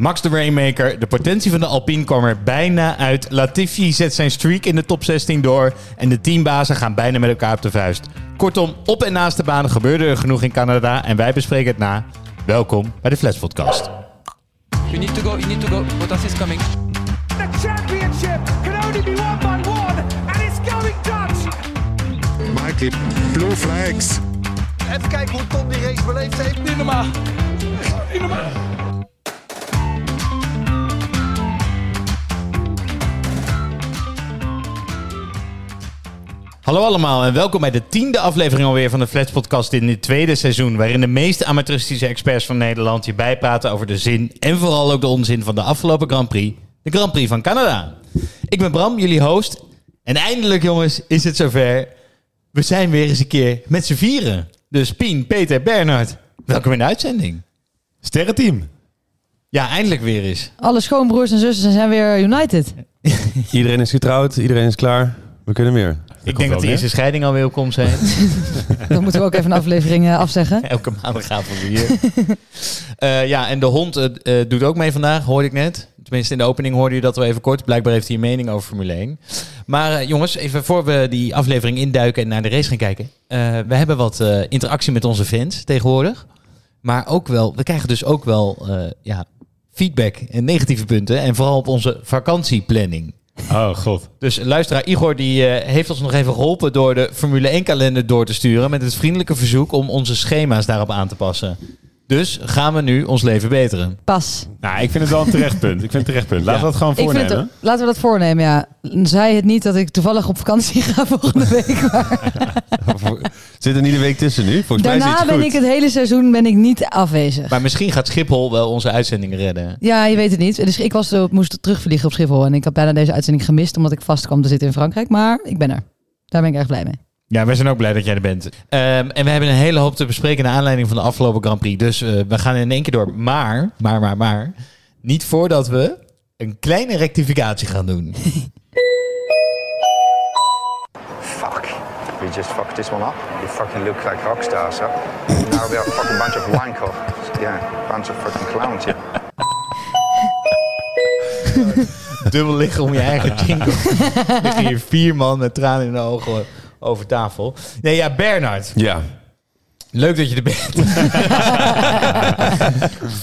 Max de Rainmaker, de potentie van de Alpine kwam er bijna uit. Latifi zet zijn streak in de top 16 door. En de teambazen gaan bijna met elkaar op de vuist. Kortom, op en naast de baan gebeurde er genoeg in Canada. En wij bespreken het na. Welkom bij de Flats Podcast. You need to go, you need to go. Bottas is coming. The championship can only be won by one, and it's going Dutch. Mikey, blue flags. Even kijken hoe Tom die race beleefd heeft. Niet normaal. Hallo allemaal en welkom bij de tiende aflevering alweer van de Flats Podcast in dit tweede seizoen. Waarin de meest amateuristische experts van Nederland je bijpraten over de zin en vooral ook de onzin van de afgelopen Grand Prix. De Grand Prix van Canada. Ik ben Bram, jullie host. En eindelijk jongens is het zover. We zijn weer eens een keer met z'n vieren. Dus Pien, Peter, Bernhard, welkom in de uitzending. Sterrenteam. Ja, eindelijk weer eens. Alle schoonbroers en zussen zijn weer united. Iedereen is getrouwd, iedereen is klaar. We kunnen meer. Ik denk dat de eerste scheiding alweer op komst zijn. Dan moeten we ook even een aflevering eh, afzeggen. Elke maandagavond weer. Eh ja, en de hond eh, doet ook mee vandaag, hoorde ik net. Tenminste, in de opening hoorde je dat wel even kort. Blijkbaar heeft hij een mening over Formule 1. Maar eh, jongens, even voor we die aflevering induiken en naar de race gaan kijken. eh, we hebben wat eh, interactie met onze fans tegenwoordig. Maar ook wel, we krijgen dus ook wel eh, ja, feedback en negatieve punten. En vooral op onze vakantieplanning. Oh god. Dus luisteraar Igor die, eh, heeft ons nog even geholpen door de Formule 1 kalender door te sturen. Met het vriendelijke verzoek om onze schema's daarop aan te passen. Dus gaan we nu ons leven beteren. Pas. Nou, ik vind het wel een terecht punt. Ik vind het een terecht punt. Laten we dat gewoon Ik vind voornemen. het, laten we dat voornemen, ja. Zij het niet dat ik toevallig op vakantie ga volgende week. Maar Zit er niet een week tussen nu? Volgens mij daarna is ben het ik het hele seizoen ben ik niet afwezig. Maar misschien gaat Schiphol wel onze uitzending redden. Ja, je weet het niet. Dus ik was, moest terugvliegen op Schiphol. En ik had bijna deze uitzending gemist omdat ik vast kwam te zitten in Frankrijk. Maar ik ben er. Daar ben ik erg blij mee. Ja, wij zijn ook blij dat jij er bent. Ehm, en we hebben een hele hoop te bespreken naar aanleiding van de afgelopen Grand Prix. Dus eh, we gaan in één keer door. Maar, maar, maar, maar. Niet voordat we een kleine rectificatie gaan doen. Fuck. We just fucked this one up. You fucking look like rock stars, huh? now we are a fucking bunch of wanker. Yeah, bunch of fucking clowns, yeah. Dubbel liggen om je eigen jingle. liggen hier vier man met tranen in de ogen over tafel. Nee, ja, Bernard. Ja. Leuk dat je er bent.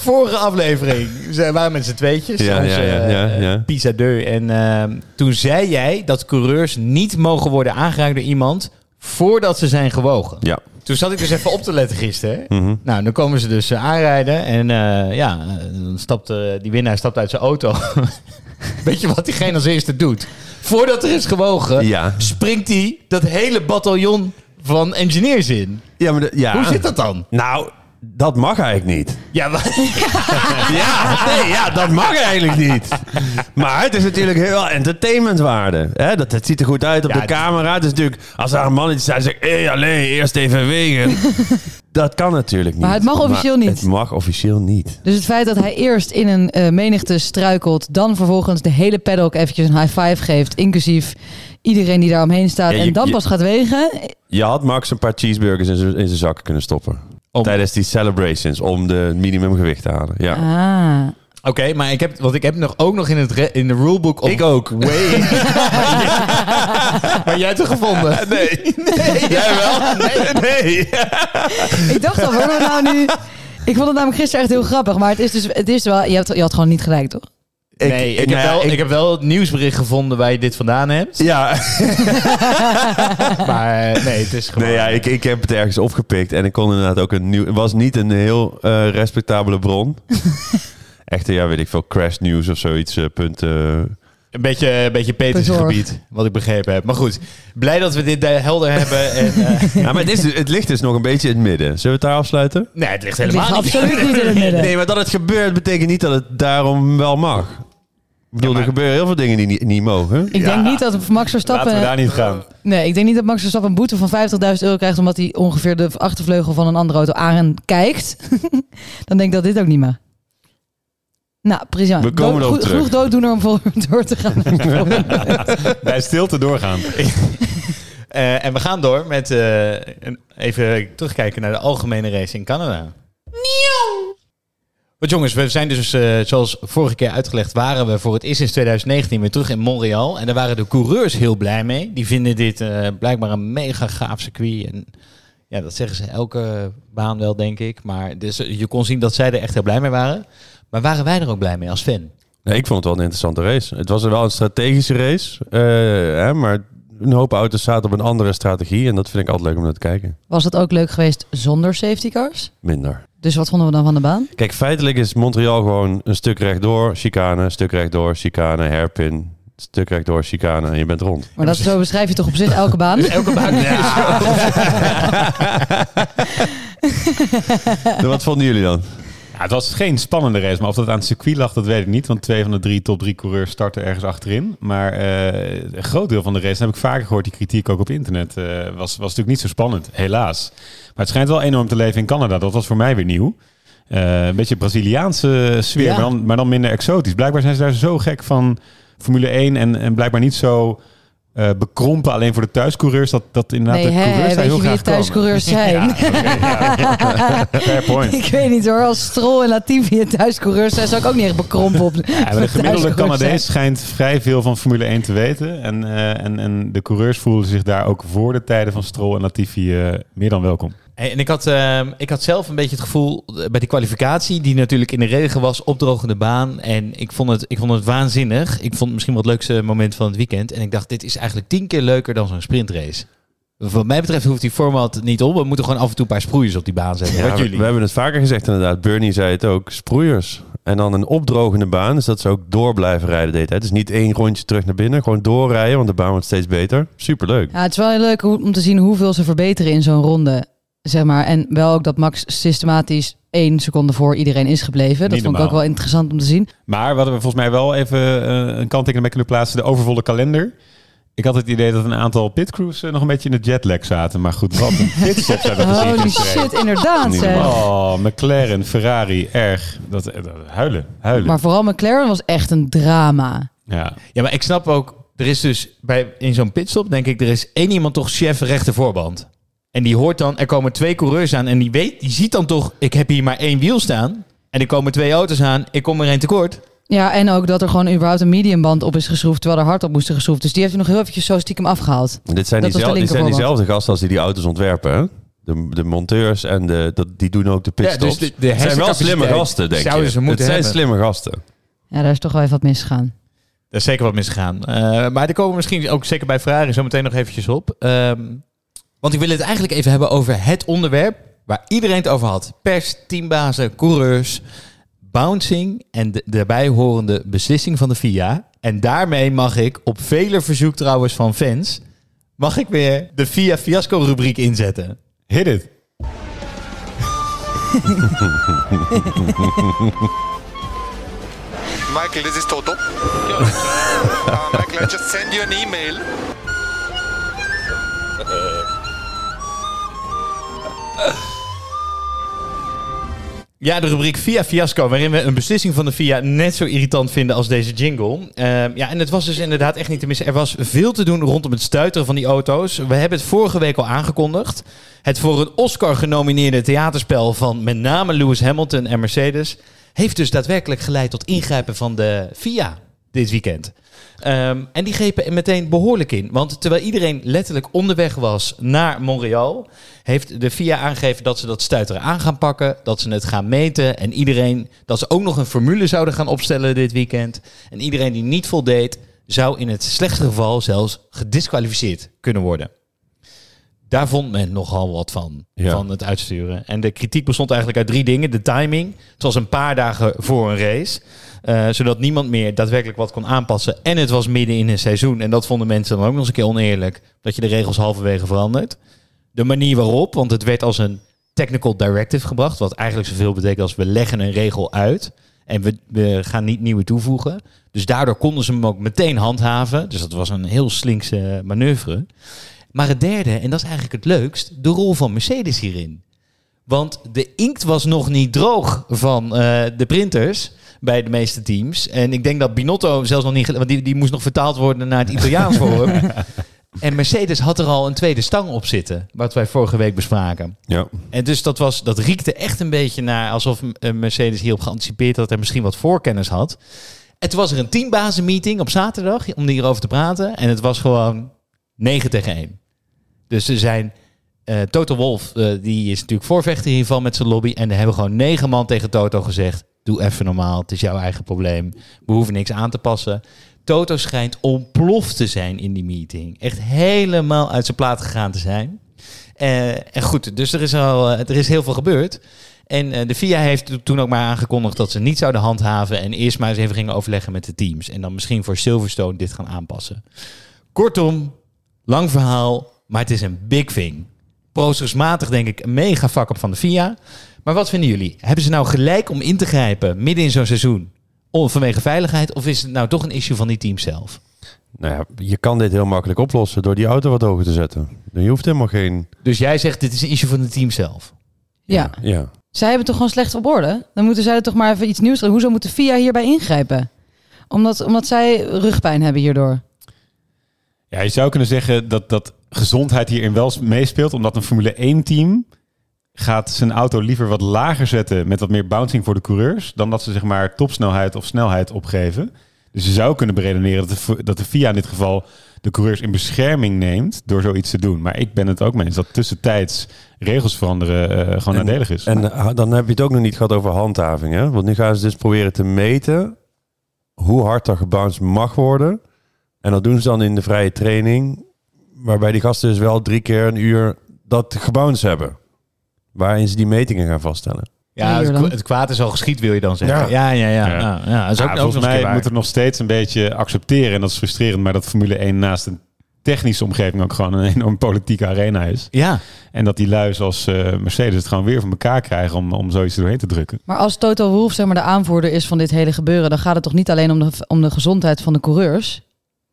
Vorige aflevering ze waren met z'n tweetjes. Ja, onze, ja, ja, ja, eh, ja. Pisa 2. En ehm, toen zei jij dat coureurs niet mogen worden aangeraakt door iemand voordat ze zijn gewogen. Ja. Toen zat ik dus even op te letten gisteren. Mhm. Nou, dan komen ze dus eh, aanrijden. En eh, ja, dan stapt die winnaar stapt uit zijn auto. Weet je wat diegene als eerste doet? Voordat er is gewogen, Ja. springt hij dat hele bataljon van engineers in. Ja, maar de- ja. Hoe zit dat dan? Nou, dat mag eigenlijk niet. Ja, maar, Ja, nee, ja, dat mag eigenlijk niet. Maar het is natuurlijk heel entertainmentwaarde. Hè? Dat, het ziet er goed uit op Ja, de camera. Het is natuurlijk, als daar een mannetje staat en zegt... Hé, hey, allee, eerst even wegen. dat kan natuurlijk niet. Maar het mag officieel niet. Het mag officieel niet. Dus het feit dat hij eerst in een eh, menigte struikelt, dan vervolgens de hele paddock eventjes een high five geeft, inclusief iedereen die daar omheen staat, Ja, je- en dan je- pas gaat wegen. Je had Max een paar cheeseburgers in zijn in zijn zakken kunnen stoppen. Om- Tijdens die celebrations om de minimumgewicht te halen. Ja. Ah. Oké, maar ik heb, want ik heb nog, ook nog in, het re- in de rulebook... Of Ik ook. Way. maar jij hebt het gevonden. Nee. nee. Jij wel? Nee. nee. Ik dacht al, we nou nu... Ik vond het namelijk gisteren echt heel grappig, maar het is dus, het is wel, je, hebt, je had gewoon niet gelijk, toch? Nee, ik, heb nou wel, ik, ik- heb wel het nieuwsbericht gevonden waar je dit vandaan hebt. Ja, Maar eh, nee, het is gewoon... nee, ja ik, ik heb het ergens opgepikt en ik kon inderdaad ook een nieuw. Het was niet een heel eh, respectabele bron. Echt, ja, weet ik veel, crash news of zoiets. eh, punt. eh. Een beetje, een beetje Peters gebied, wat ik begrepen heb. Maar goed, blij dat we dit eh, helder hebben. En, eh, Ja, maar het, is, het ligt dus nog een beetje in het midden. Zullen we het daar afsluiten? nee, het ligt Het helemaal ligt niet. absoluut niet in het midden. Nee, maar dat het gebeurt betekent niet dat het daarom wel mag. Ik bedoel, maar- er gebeuren heel veel dingen die niet, niet mogen. Ik denk niet dat Max Verstappen... Laten we daar niet gaan. Nee, ik denk niet dat Max Verstappen een boete van 50.000 euro krijgt... omdat hij ongeveer de achtervleugel van een andere auto aankijkt. Dan denk ik dat dit ook niet mag. Nou, precies. We komen Dood- terug. Genoeg dooddoener om voor door te gaan. Bij stilte doorgaan. Eh, en we gaan door met eh, even terugkijken naar de algemene race in Canada. Want jongens, we zijn dus, eh, zoals vorige keer uitgelegd, waren we voor het eerst sinds 2019 weer terug in Montreal. En daar waren de coureurs heel blij mee. Die vinden dit eh, blijkbaar een mega gaaf circuit. En ja, dat zeggen ze elke baan wel, denk ik. Maar dus, eh, je kon zien dat zij er echt heel blij mee waren. Maar waren wij er ook blij mee als fan? Nee, ik vond het wel een interessante race. Het was wel een strategische race. hè, maar een hoop auto's zaten op een andere strategie. En dat vind ik altijd leuk om naar te kijken. Was het ook leuk geweest zonder safety cars? Minder. Dus wat vonden we dan van de baan? Kijk, feitelijk is Montreal gewoon een stuk rechtdoor, chicane, stuk rechtdoor, chicane, hairpin, stuk rechtdoor, chicane en je bent rond. Maar dat zo beschrijf je toch op zich elke baan? Elke baan. Wat vonden jullie dan? Ja, het was geen spannende race, maar of dat aan het circuit lag, dat weet ik niet. Want twee van de drie top drie coureurs starten ergens achterin. Maar eh, een groot deel van de race, heb ik vaker gehoord, die kritiek ook op internet, eh, was, was natuurlijk niet zo spannend, helaas. Maar het schijnt wel enorm te leven in Canada. Dat was voor mij weer nieuw. Eh, een beetje Braziliaanse sfeer, Ja. maar, dan, maar dan minder exotisch. Blijkbaar zijn ze daar zo gek van Formule 1 en, en blijkbaar niet zo eh, bekrompen alleen voor de thuiscoureurs. Dat, dat inderdaad Nee, de coureurs heel graag thuiscoureurs zijn? Ja. Fair point. Ik weet niet hoor, als Stroll en Latifi het thuiscoureurs zijn, zou ik ook niet echt bekrompen op Ja, de gemiddelde Canadees schijnt vrij veel van Formule 1 te weten. En, eh, en, en de coureurs voelden zich daar ook voor de tijden van Stroll en Latifi eh, meer dan welkom. Hey, en ik had, ehm, ik had zelf een beetje het gevoel eh, bij die kwalificatie, die natuurlijk in de regen was, opdrogende baan. En ik vond, het, ik vond het waanzinnig. Ik vond het misschien wel het leukste moment van het weekend. En ik dacht, dit is eigenlijk tien keer leuker dan zo'n sprintrace. Wat mij betreft hoeft die format niet op. We moeten gewoon af en toe een paar sproeiers op die baan zetten. Ja, Wat we, jullie? we hebben het vaker gezegd inderdaad. Bernie zei het ook, sproeiers. En dan een opdrogende baan, dus dat ze ook door blijven rijden de hele tijd. Dus niet één rondje terug naar binnen, gewoon doorrijden, want de baan wordt steeds beter. Superleuk. Ja, het is wel heel leuk om te zien hoeveel ze verbeteren in zo'n ronde. Zeg maar. En wel ook dat Max systematisch één seconde voor iedereen is gebleven. Dat vond ik ook wel interessant om te zien. Maar wat we volgens mij wel even eh, een kanttekening bij kunnen plaatsen. De overvolle kalender. Ik had het idee dat een aantal pitcrews eh, nog een beetje in de jetlag zaten. Maar goed, wat een pitstop zijn we gezien Holy shit, inderdaad. Zeg. Oh, McLaren, Ferrari, erg. Dat, eh, dat- huilen, huilen. Maar vooral McLaren was echt een drama. ja. Ja, maar ik snap ook, er is dus bij, in zo'n pitstop, denk ik, er is één iemand toch chef rechtervoorband. En die hoort dan, er komen twee coureurs aan en die weet, die ziet dan toch, ik heb hier maar één wiel staan. En er komen twee auto's aan, ik kom er één tekort. Ja, en ook dat er gewoon überhaupt een mediumband op is geschroefd, terwijl er hard op moest geschroefd. Dus die heeft hij nog heel eventjes zo stiekem afgehaald. Dit zijn, Dat dit zijn diezelfde gasten als die die auto's ontwerpen, hè? De, de monteurs en de, dat, die doen ook de pitstops. dus de- de het zijn wel slimme gasten, denk zouden je. ze moeten het zijn slimme gasten. Ja, daar is toch wel even wat misgegaan. Er is zeker wat misgegaan. Eh, maar er komen misschien ook zeker bij Ferrari zo meteen nog eventjes op. Ehm, want ik wil het eigenlijk even hebben over het onderwerp waar iedereen het over had. Pers, teambazen, coureurs, bouncing en de daarbij horende beslissing van de FIA. En daarmee mag ik, op vele verzoek trouwens van fans, mag ik weer de FIA Fiasco rubriek inzetten. Hit it. Michael, this is Toto. uh, Michael, I just send you an email. Ja, de rubriek Via Fiasco, waarin we een beslissing van de Via net zo irritant vinden als deze jingle. Ehm, ja, en het was dus inderdaad echt niet te missen. Er was veel te doen rondom het stuiteren van die auto's. We hebben het vorige week al aangekondigd. Het voor een Oscar genomineerde theaterspel van met name Lewis Hamilton en Mercedes... heeft dus daadwerkelijk geleid tot ingrijpen van de Via dit weekend. Ehm, en die grepen er meteen behoorlijk in. Want terwijl iedereen letterlijk onderweg was naar Montreal, heeft de FIA aangegeven dat ze dat stuiteren aan gaan pakken, dat ze het gaan meten en iedereen dat ze ook nog een formule zouden gaan opstellen dit weekend. En iedereen die niet voldeed, zou in het slechtste geval zelfs gedisqualificeerd kunnen worden. Daar vond men nogal wat van, Ja. van het uitsturen. En de kritiek bestond eigenlijk uit drie dingen. De timing. Het was een paar dagen voor een race. Eh, zodat niemand meer daadwerkelijk wat kon aanpassen. En het was midden in een seizoen. En dat vonden mensen dan ook nog eens een keer oneerlijk. Dat je de regels halverwege verandert. De manier waarop, want het werd als een technical directive gebracht. Wat eigenlijk zoveel betekent als we leggen een regel uit. En we, we gaan niet nieuwe toevoegen. Dus daardoor konden ze hem ook meteen handhaven. Dus dat was een heel slinkse manoeuvre. Maar het derde, en dat is eigenlijk het leukst, de rol van Mercedes hierin. Want de inkt was nog niet droog van eh, de printers bij de meeste teams. En ik denk dat Binotto zelfs nog niet... Want die, die moest nog vertaald worden naar het Italiaans voor hem. En Mercedes had er al een tweede stang op zitten, wat wij vorige week bespraken. Ja. En dus dat, was, dat riekte echt een beetje naar alsof eh, Mercedes hierop geanticipeerd had en misschien wat voorkennis had. En toen was er een teambazenmeeting op zaterdag om hierover te praten. En het was gewoon 9 tegen 1. Dus er zijn... eh Toto Wolf, eh, die is natuurlijk voorvechter hiervan met zijn lobby. En er hebben gewoon negen man tegen Toto gezegd... Doe even normaal, het is jouw eigen probleem. We hoeven niks aan te passen. Toto schijnt ontploft te zijn in die meeting. Echt helemaal uit zijn plaat gegaan te zijn. Eh, en goed, dus er is, al, eh, er is heel veel gebeurd. En eh, de FIA heeft toen ook maar aangekondigd dat ze niet zouden handhaven. En eerst maar eens even gingen overleggen met de teams. En dan misschien voor Silverstone dit gaan aanpassen. Kortom, lang verhaal, maar het is een big thing. Procersmatig denk ik een mega fuck op van de FIA. Maar wat vinden jullie? Hebben ze nou gelijk om in te grijpen midden in zo'n seizoen? Om, vanwege veiligheid? Of is het nou toch een issue van die teams zelf? Nou ja, je kan dit heel makkelijk oplossen door die auto wat hoger te zetten. Je hoeft helemaal geen... Dus jij zegt dit is een issue van het team zelf? Ja. Ja. Zij hebben toch gewoon slecht op orde? Dan moeten zij er toch maar even iets nieuws. Hoezo moet de FIA hierbij ingrijpen? Omdat, omdat zij rugpijn hebben hierdoor. Ja, je zou kunnen zeggen dat, dat gezondheid hierin wel meespeelt. Omdat een Formule 1 team gaat zijn auto liever wat lager zetten met wat meer bouncing voor de coureurs. Dan dat ze zeg maar topsnelheid of snelheid opgeven. Dus je zou kunnen beredeneren dat de, dat de FIA in dit geval de coureurs in bescherming neemt door zoiets te doen. Maar ik ben het ook mee eens dat tussentijds regels veranderen eh, gewoon nadelig is. En eh, dan heb je het ook nog niet gehad over handhaving. Hè? Want nu gaan ze dus proberen te meten hoe hard er gebounced mag worden. En dat doen ze dan in de vrije training. Waarbij die gasten dus wel drie keer een uur dat gebounced hebben. Waarin ze die metingen gaan vaststellen. Ja, het, kwa- het kwaad is al geschied, wil je dan zeggen. Ja. Ja, ja, ja. Ja. ja. ja, dat is ook, Ja, ook volgens mij waar. moet er nog steeds een beetje accepteren. En dat is frustrerend. Maar dat Formule 1 naast een technische omgeving ook gewoon een enorm politieke arena is. Ja, En dat die lui als eh, Mercedes het gewoon weer van elkaar krijgen om, om zoiets er doorheen te drukken. Maar als Toto Wolff zeg maar, de aanvoerder is van dit hele gebeuren... dan gaat het toch niet alleen om de, om de gezondheid van de coureurs?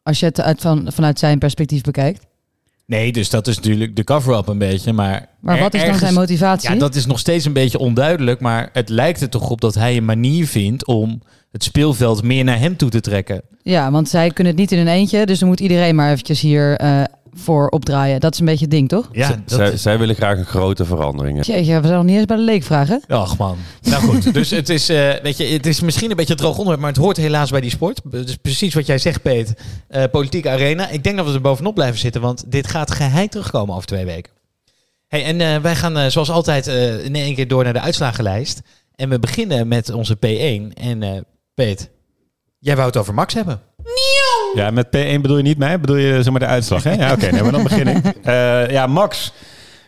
Als je het uit van, vanuit zijn perspectief bekijkt. Nee, dus dat is natuurlijk de cover-up een beetje. Maar, Maar wat is dan ergens- zijn motivatie? Ja, dat is nog steeds een beetje onduidelijk. Maar het lijkt er toch op dat hij een manier vindt om het speelveld meer naar hem toe te trekken. Ja, want zij kunnen het niet in hun eentje. Dus dan moet iedereen maar eventjes hier eh, voor opdraaien. Dat is een beetje het ding, toch? Ja, zij, is... zij willen graag een grote verandering. Jeetje, we zijn nog niet eens bij de leekvraag, hè? Ach man. Nou goed, dus het is, eh, weet je, het is misschien een beetje een droog onderwerp, maar het hoort helaas bij die sport. Dus precies wat jij zegt, Peet. Eh, politieke arena. Ik denk dat we er bovenop blijven zitten, want dit gaat geheid terugkomen over twee weken. Hey, en eh, wij gaan eh, zoals altijd eh, in één keer door naar de uitslagenlijst. En we beginnen met onze P1. En eh Peet, jij wou het over Max hebben. Ja, met P1 bedoel je niet mij, bedoel je zeg maar de uitslag, hè? Ja, oké, nee, maar dan begin ik. Eh, ja, Max,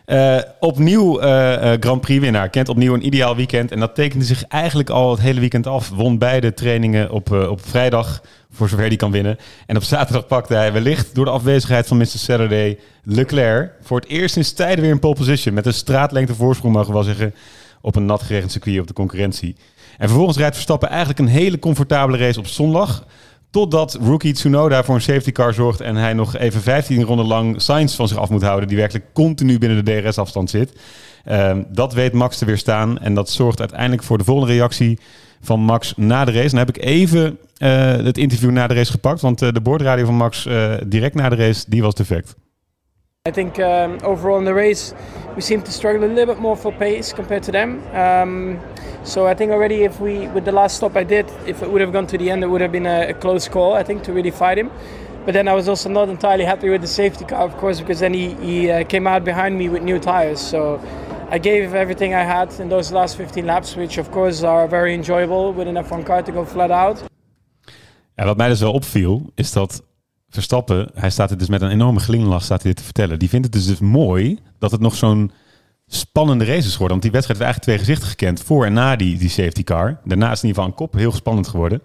eh, opnieuw eh, Grand Prix winnaar, kent opnieuw een ideaal weekend. En dat tekende zich eigenlijk al het hele weekend af. Won beide trainingen op, op vrijdag, voor zover hij kan winnen. En op zaterdag pakte hij wellicht door de afwezigheid van Mr. Saturday Leclerc voor het eerst sinds tijden weer een pole position. Met een straatlengte voorsprong, mogen we wel zeggen, op een nat geregend circuit op de concurrentie. En vervolgens rijdt Verstappen eigenlijk een hele comfortabele race op zondag. Totdat rookie Tsunoda voor een safety car zorgt en hij nog even 15 ronden lang Sainz van zich af moet houden, die werkelijk continu binnen de DRS-afstand zit. Ehm, dat weet Max te weerstaan en dat zorgt uiteindelijk voor de volgende reactie van Max na de race. Dan heb ik even eh, het interview na de race gepakt, want eh, de boordradio van Max eh, direct na de race, die was defect. I think um, overall in the race, we seem to struggle a little bit more for pace compared to them. Um, so I think already if we, with the last stop I did, if it would have gone to the end, it would have been a, a close call, I think, to really fight him. But then I was also not entirely happy with the safety car, of course, because then he, he uh, came out behind me with new tires. So I gave everything I had in those last 15 laps, which of course are very enjoyable with an F1 car to go flat out. Ja, wat mij dus wel opviel, is dat Verstappen, hij staat er dus met een enorme glimlach staat hij dit te vertellen. Die vindt het dus, dus mooi dat het nog zo'n spannende race is geworden. Want die wedstrijd heeft eigenlijk twee gezichten gekend. Voor en na die, die safety car. Daarna is in ieder geval een kop heel spannend geworden.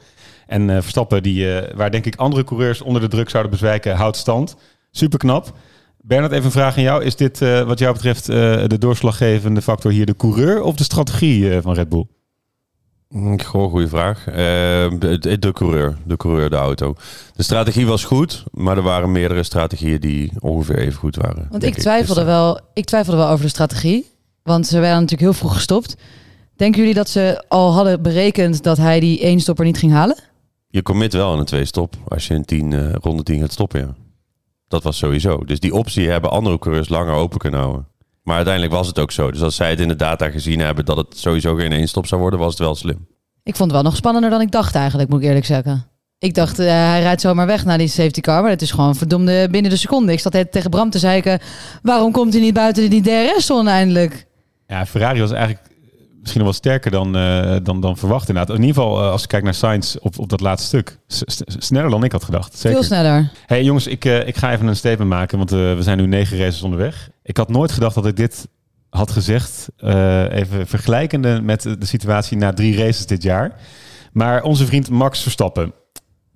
En eh, Verstappen, die, eh, waar denk ik andere coureurs onder de druk zouden bezwijken, houdt stand. Super knap. Bernard, even een vraag aan jou. Is dit eh, wat jou betreft de doorslaggevende factor hier de coureur of de strategie van Red Bull? Mm, een goede vraag. Eh, de, de coureur, de coureur, de auto. De strategie was goed, maar er waren meerdere strategieën die ongeveer even goed waren. Want ik twijfelde, Dus, wel, ik twijfelde wel over de strategie. Want ze waren natuurlijk heel vroeg gestopt. Denken jullie dat ze al hadden berekend dat hij die één stopper niet ging halen? Je commit wel aan een twee stop als je in tien, eh, ronde 10 gaat stoppen. Ja. Dat was sowieso. Dus die optie hebben andere coureurs langer open kunnen houden. Maar uiteindelijk was het ook zo. Dus als zij het in de data gezien hebben dat het sowieso geen één stop zou worden, was het wel slim. Ik vond het wel nog spannender dan ik dacht eigenlijk, moet ik eerlijk zeggen. Ik dacht, eh, hij rijdt zomaar weg naar die safety car. Maar het is gewoon verdomde binnen de seconde. Ik zat tegen Bram te zeiken, waarom komt hij niet buiten die DRS-zone eindelijk? Ja, Ferrari was eigenlijk misschien nog wel sterker dan, eh, dan, dan verwacht inderdaad. In ieder geval, eh, als ik kijk naar Sainz op, op dat laatste stuk. S- sneller dan ik had gedacht. Zeker. Veel sneller. Hey jongens, ik, eh, ik ga even een statement maken, want we zijn nu negen races onderweg. Ik had nooit gedacht dat ik dit had gezegd, even vergelijkende met de situatie na drie races dit jaar. Maar onze vriend Max Verstappen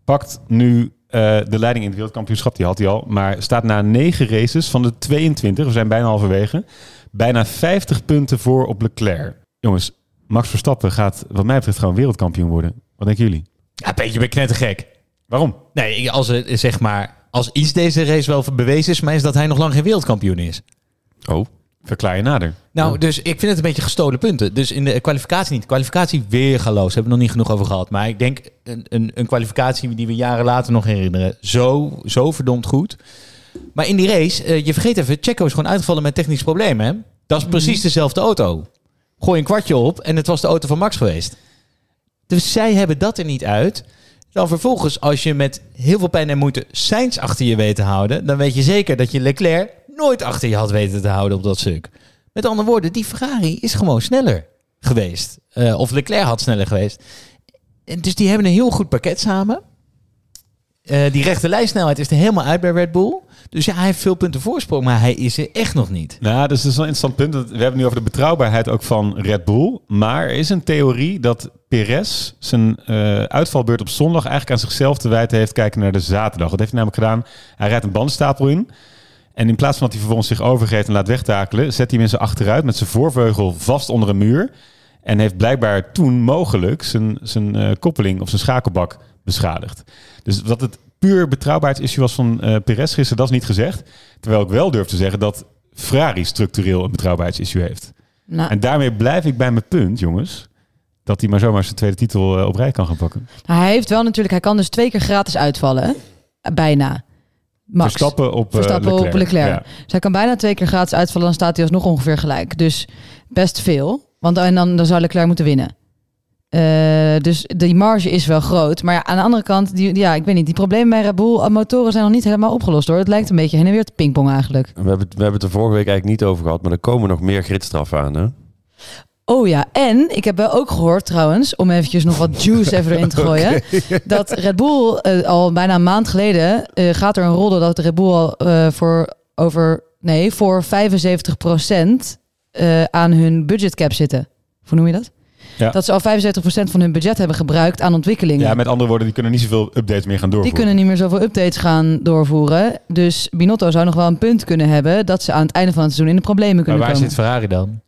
pakt nu de leiding in het wereldkampioenschap, die had hij al, maar staat na negen races van de 22, we zijn bijna halverwege, bijna 50 punten voor op Leclerc. Jongens, Max Verstappen gaat wat mij betreft gewoon wereldkampioen worden. Wat denken jullie? Ja, Peetje, ben knettergek. Waarom? Nee, ik- als, het, zeg maar, als iets deze race wel bewezen is, maar is dat hij nog lang geen wereldkampioen is. Oh. Verklaar je nader. Nou, dus ik vind het een beetje gestolen punten. Dus in de kwalificatie niet. Kwalificatie weergaloos. Hebben we nog niet genoeg over gehad. Maar ik denk een, een, een kwalificatie die we jaren later nog herinneren. Zo, zo verdomd goed. Maar in die race, eh, je vergeet even, Checo is gewoon uitgevallen met technische problemen. Hè? Dat is precies dezelfde auto. Gooi een kwartje op en het was de auto van Max geweest. Dus zij hebben dat er niet uit. Dan vervolgens, als je met heel veel pijn en moeite Sainz achter je weet te houden, dan weet je zeker dat je Leclerc nooit achter je had weten te houden op dat stuk. Met andere woorden, die Ferrari is gewoon sneller geweest. Eh, of Leclerc had sneller geweest. En dus die hebben een heel goed pakket samen. Eh, die rechte lijnsnelheid is er helemaal uit bij Red Bull. Dus ja, hij heeft veel punten voorsprong, maar hij is er echt nog niet. Nou, dus dat is wel een interessant punt. We hebben nu over de betrouwbaarheid ook van Red Bull. Maar er is een theorie dat Perez zijn eh, uitvalbeurt op zondag eigenlijk aan zichzelf te wijten heeft kijken naar de zaterdag. Wat heeft hij namelijk gedaan? Hij rijdt een bandenstapel in. En in plaats van dat hij vervolgens zich overgeeft en laat wegtakelen, zet hij zijn achteruit met zijn voorvleugel vast onder een muur. En heeft blijkbaar toen mogelijk zijn, zijn eh, koppeling of zijn schakelbak beschadigd. Dus dat het puur betrouwbaarheidsissue was van eh Perez gisteren, dat is niet gezegd. Terwijl ik wel durf te zeggen dat Ferrari structureel een betrouwbaarheidsissue heeft. Nou, En daarmee blijf ik bij mijn punt, jongens. Dat hij maar zomaar zijn tweede titel eh, op rij kan gaan pakken. nou, hij heeft wel natuurlijk, hij kan dus twee keer gratis uitvallen. hè? Bijna. Max. Verstappen op, eh, Verstappen Leclerc. op Leclerc. Ja. Dus hij kan bijna twee keer gratis uitvallen, dan staat hij alsnog ongeveer gelijk. Dus best veel. Want en dan, dan zou Leclerc moeten winnen. Eh, dus die marge is wel groot. Maar ja, aan de andere kant, die, ja, ik weet niet, die problemen bij Red Bull eh, motoren zijn nog niet helemaal opgelost hoor. Het lijkt een beetje heen en weer te pingpong eigenlijk. We hebben, het- we hebben het er vorige week eigenlijk niet over gehad, maar er komen nog meer gridstraffen aan. Hè? Oh ja, en ik heb wel ook gehoord trouwens, om eventjes nog wat juice even erin te gooien, dat Red Bull eh, al bijna een maand geleden gaat er een rol door dat Red Bull al voor over nee voor 75% eh, aan hun budgetcap zitten. Hoe noem je dat? Ja. Dat ze al 75% van hun budget hebben gebruikt aan ontwikkelingen. ja, met andere woorden, die kunnen niet zoveel updates meer gaan Die doorvoeren. kunnen niet meer zoveel updates gaan doorvoeren. Dus Binotto zou nog wel een punt kunnen hebben dat ze aan het einde van het seizoen in de problemen Maar kunnen waar komen. zit Ferrari dan?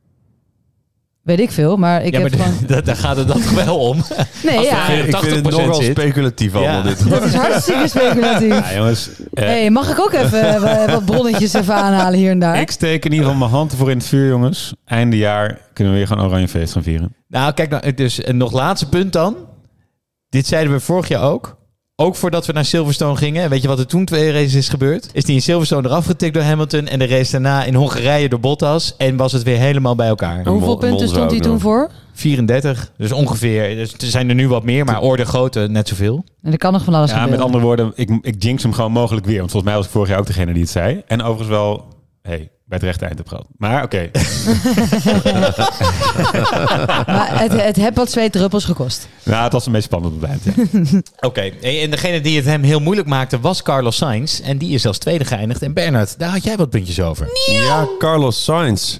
Weet ik veel, maar ik ja, heb maar gewoon... daar- daar gaat het dan wel om. Nee, Als ja. Ik vind het 80% nogal zit. speculatief allemaal Ja. dit. Dat is hartstikke speculatief. Ja, jongens. eh, hey, mag ik ook even eh, wat bronnetjes even aanhalen hier en daar? Ik steek in ieder geval mijn hand ervoor in het vuur, jongens. Einde jaar kunnen we weer gewoon oranje feest gaan vieren. Nou, kijk nou, dus een nog laatste punt dan. Dit zeiden we vorig jaar ook. Ook voordat we naar Silverstone gingen. En weet je wat er toen twee races is gebeurd? Is die in Silverstone eraf getikt door Hamilton. En de race daarna in Hongarije door Bottas. En was het weer helemaal bij elkaar. Hoeveel punten stond hij toen voor? 34. Dus ongeveer. Dus er zijn er nu wat meer. Maar orde grootte net zoveel. En er kan nog van alles Ja, met gebeuren. andere woorden, ik, ik jinx hem gewoon mogelijk weer. Want volgens mij was ik vorig jaar ook degene die het zei. En overigens wel, hey, bij het rechte eind heb gehad. Maar oké, Maar het, het heeft wat twee druppels gekost. nou, het was een beetje spannend op het eind. Ja. Oké. En degene die het hem heel moeilijk maakte was Carlos Sainz. En die is zelfs tweede geëindigd. En Bernard, daar had jij wat puntjes over. Ja, Carlos Sainz.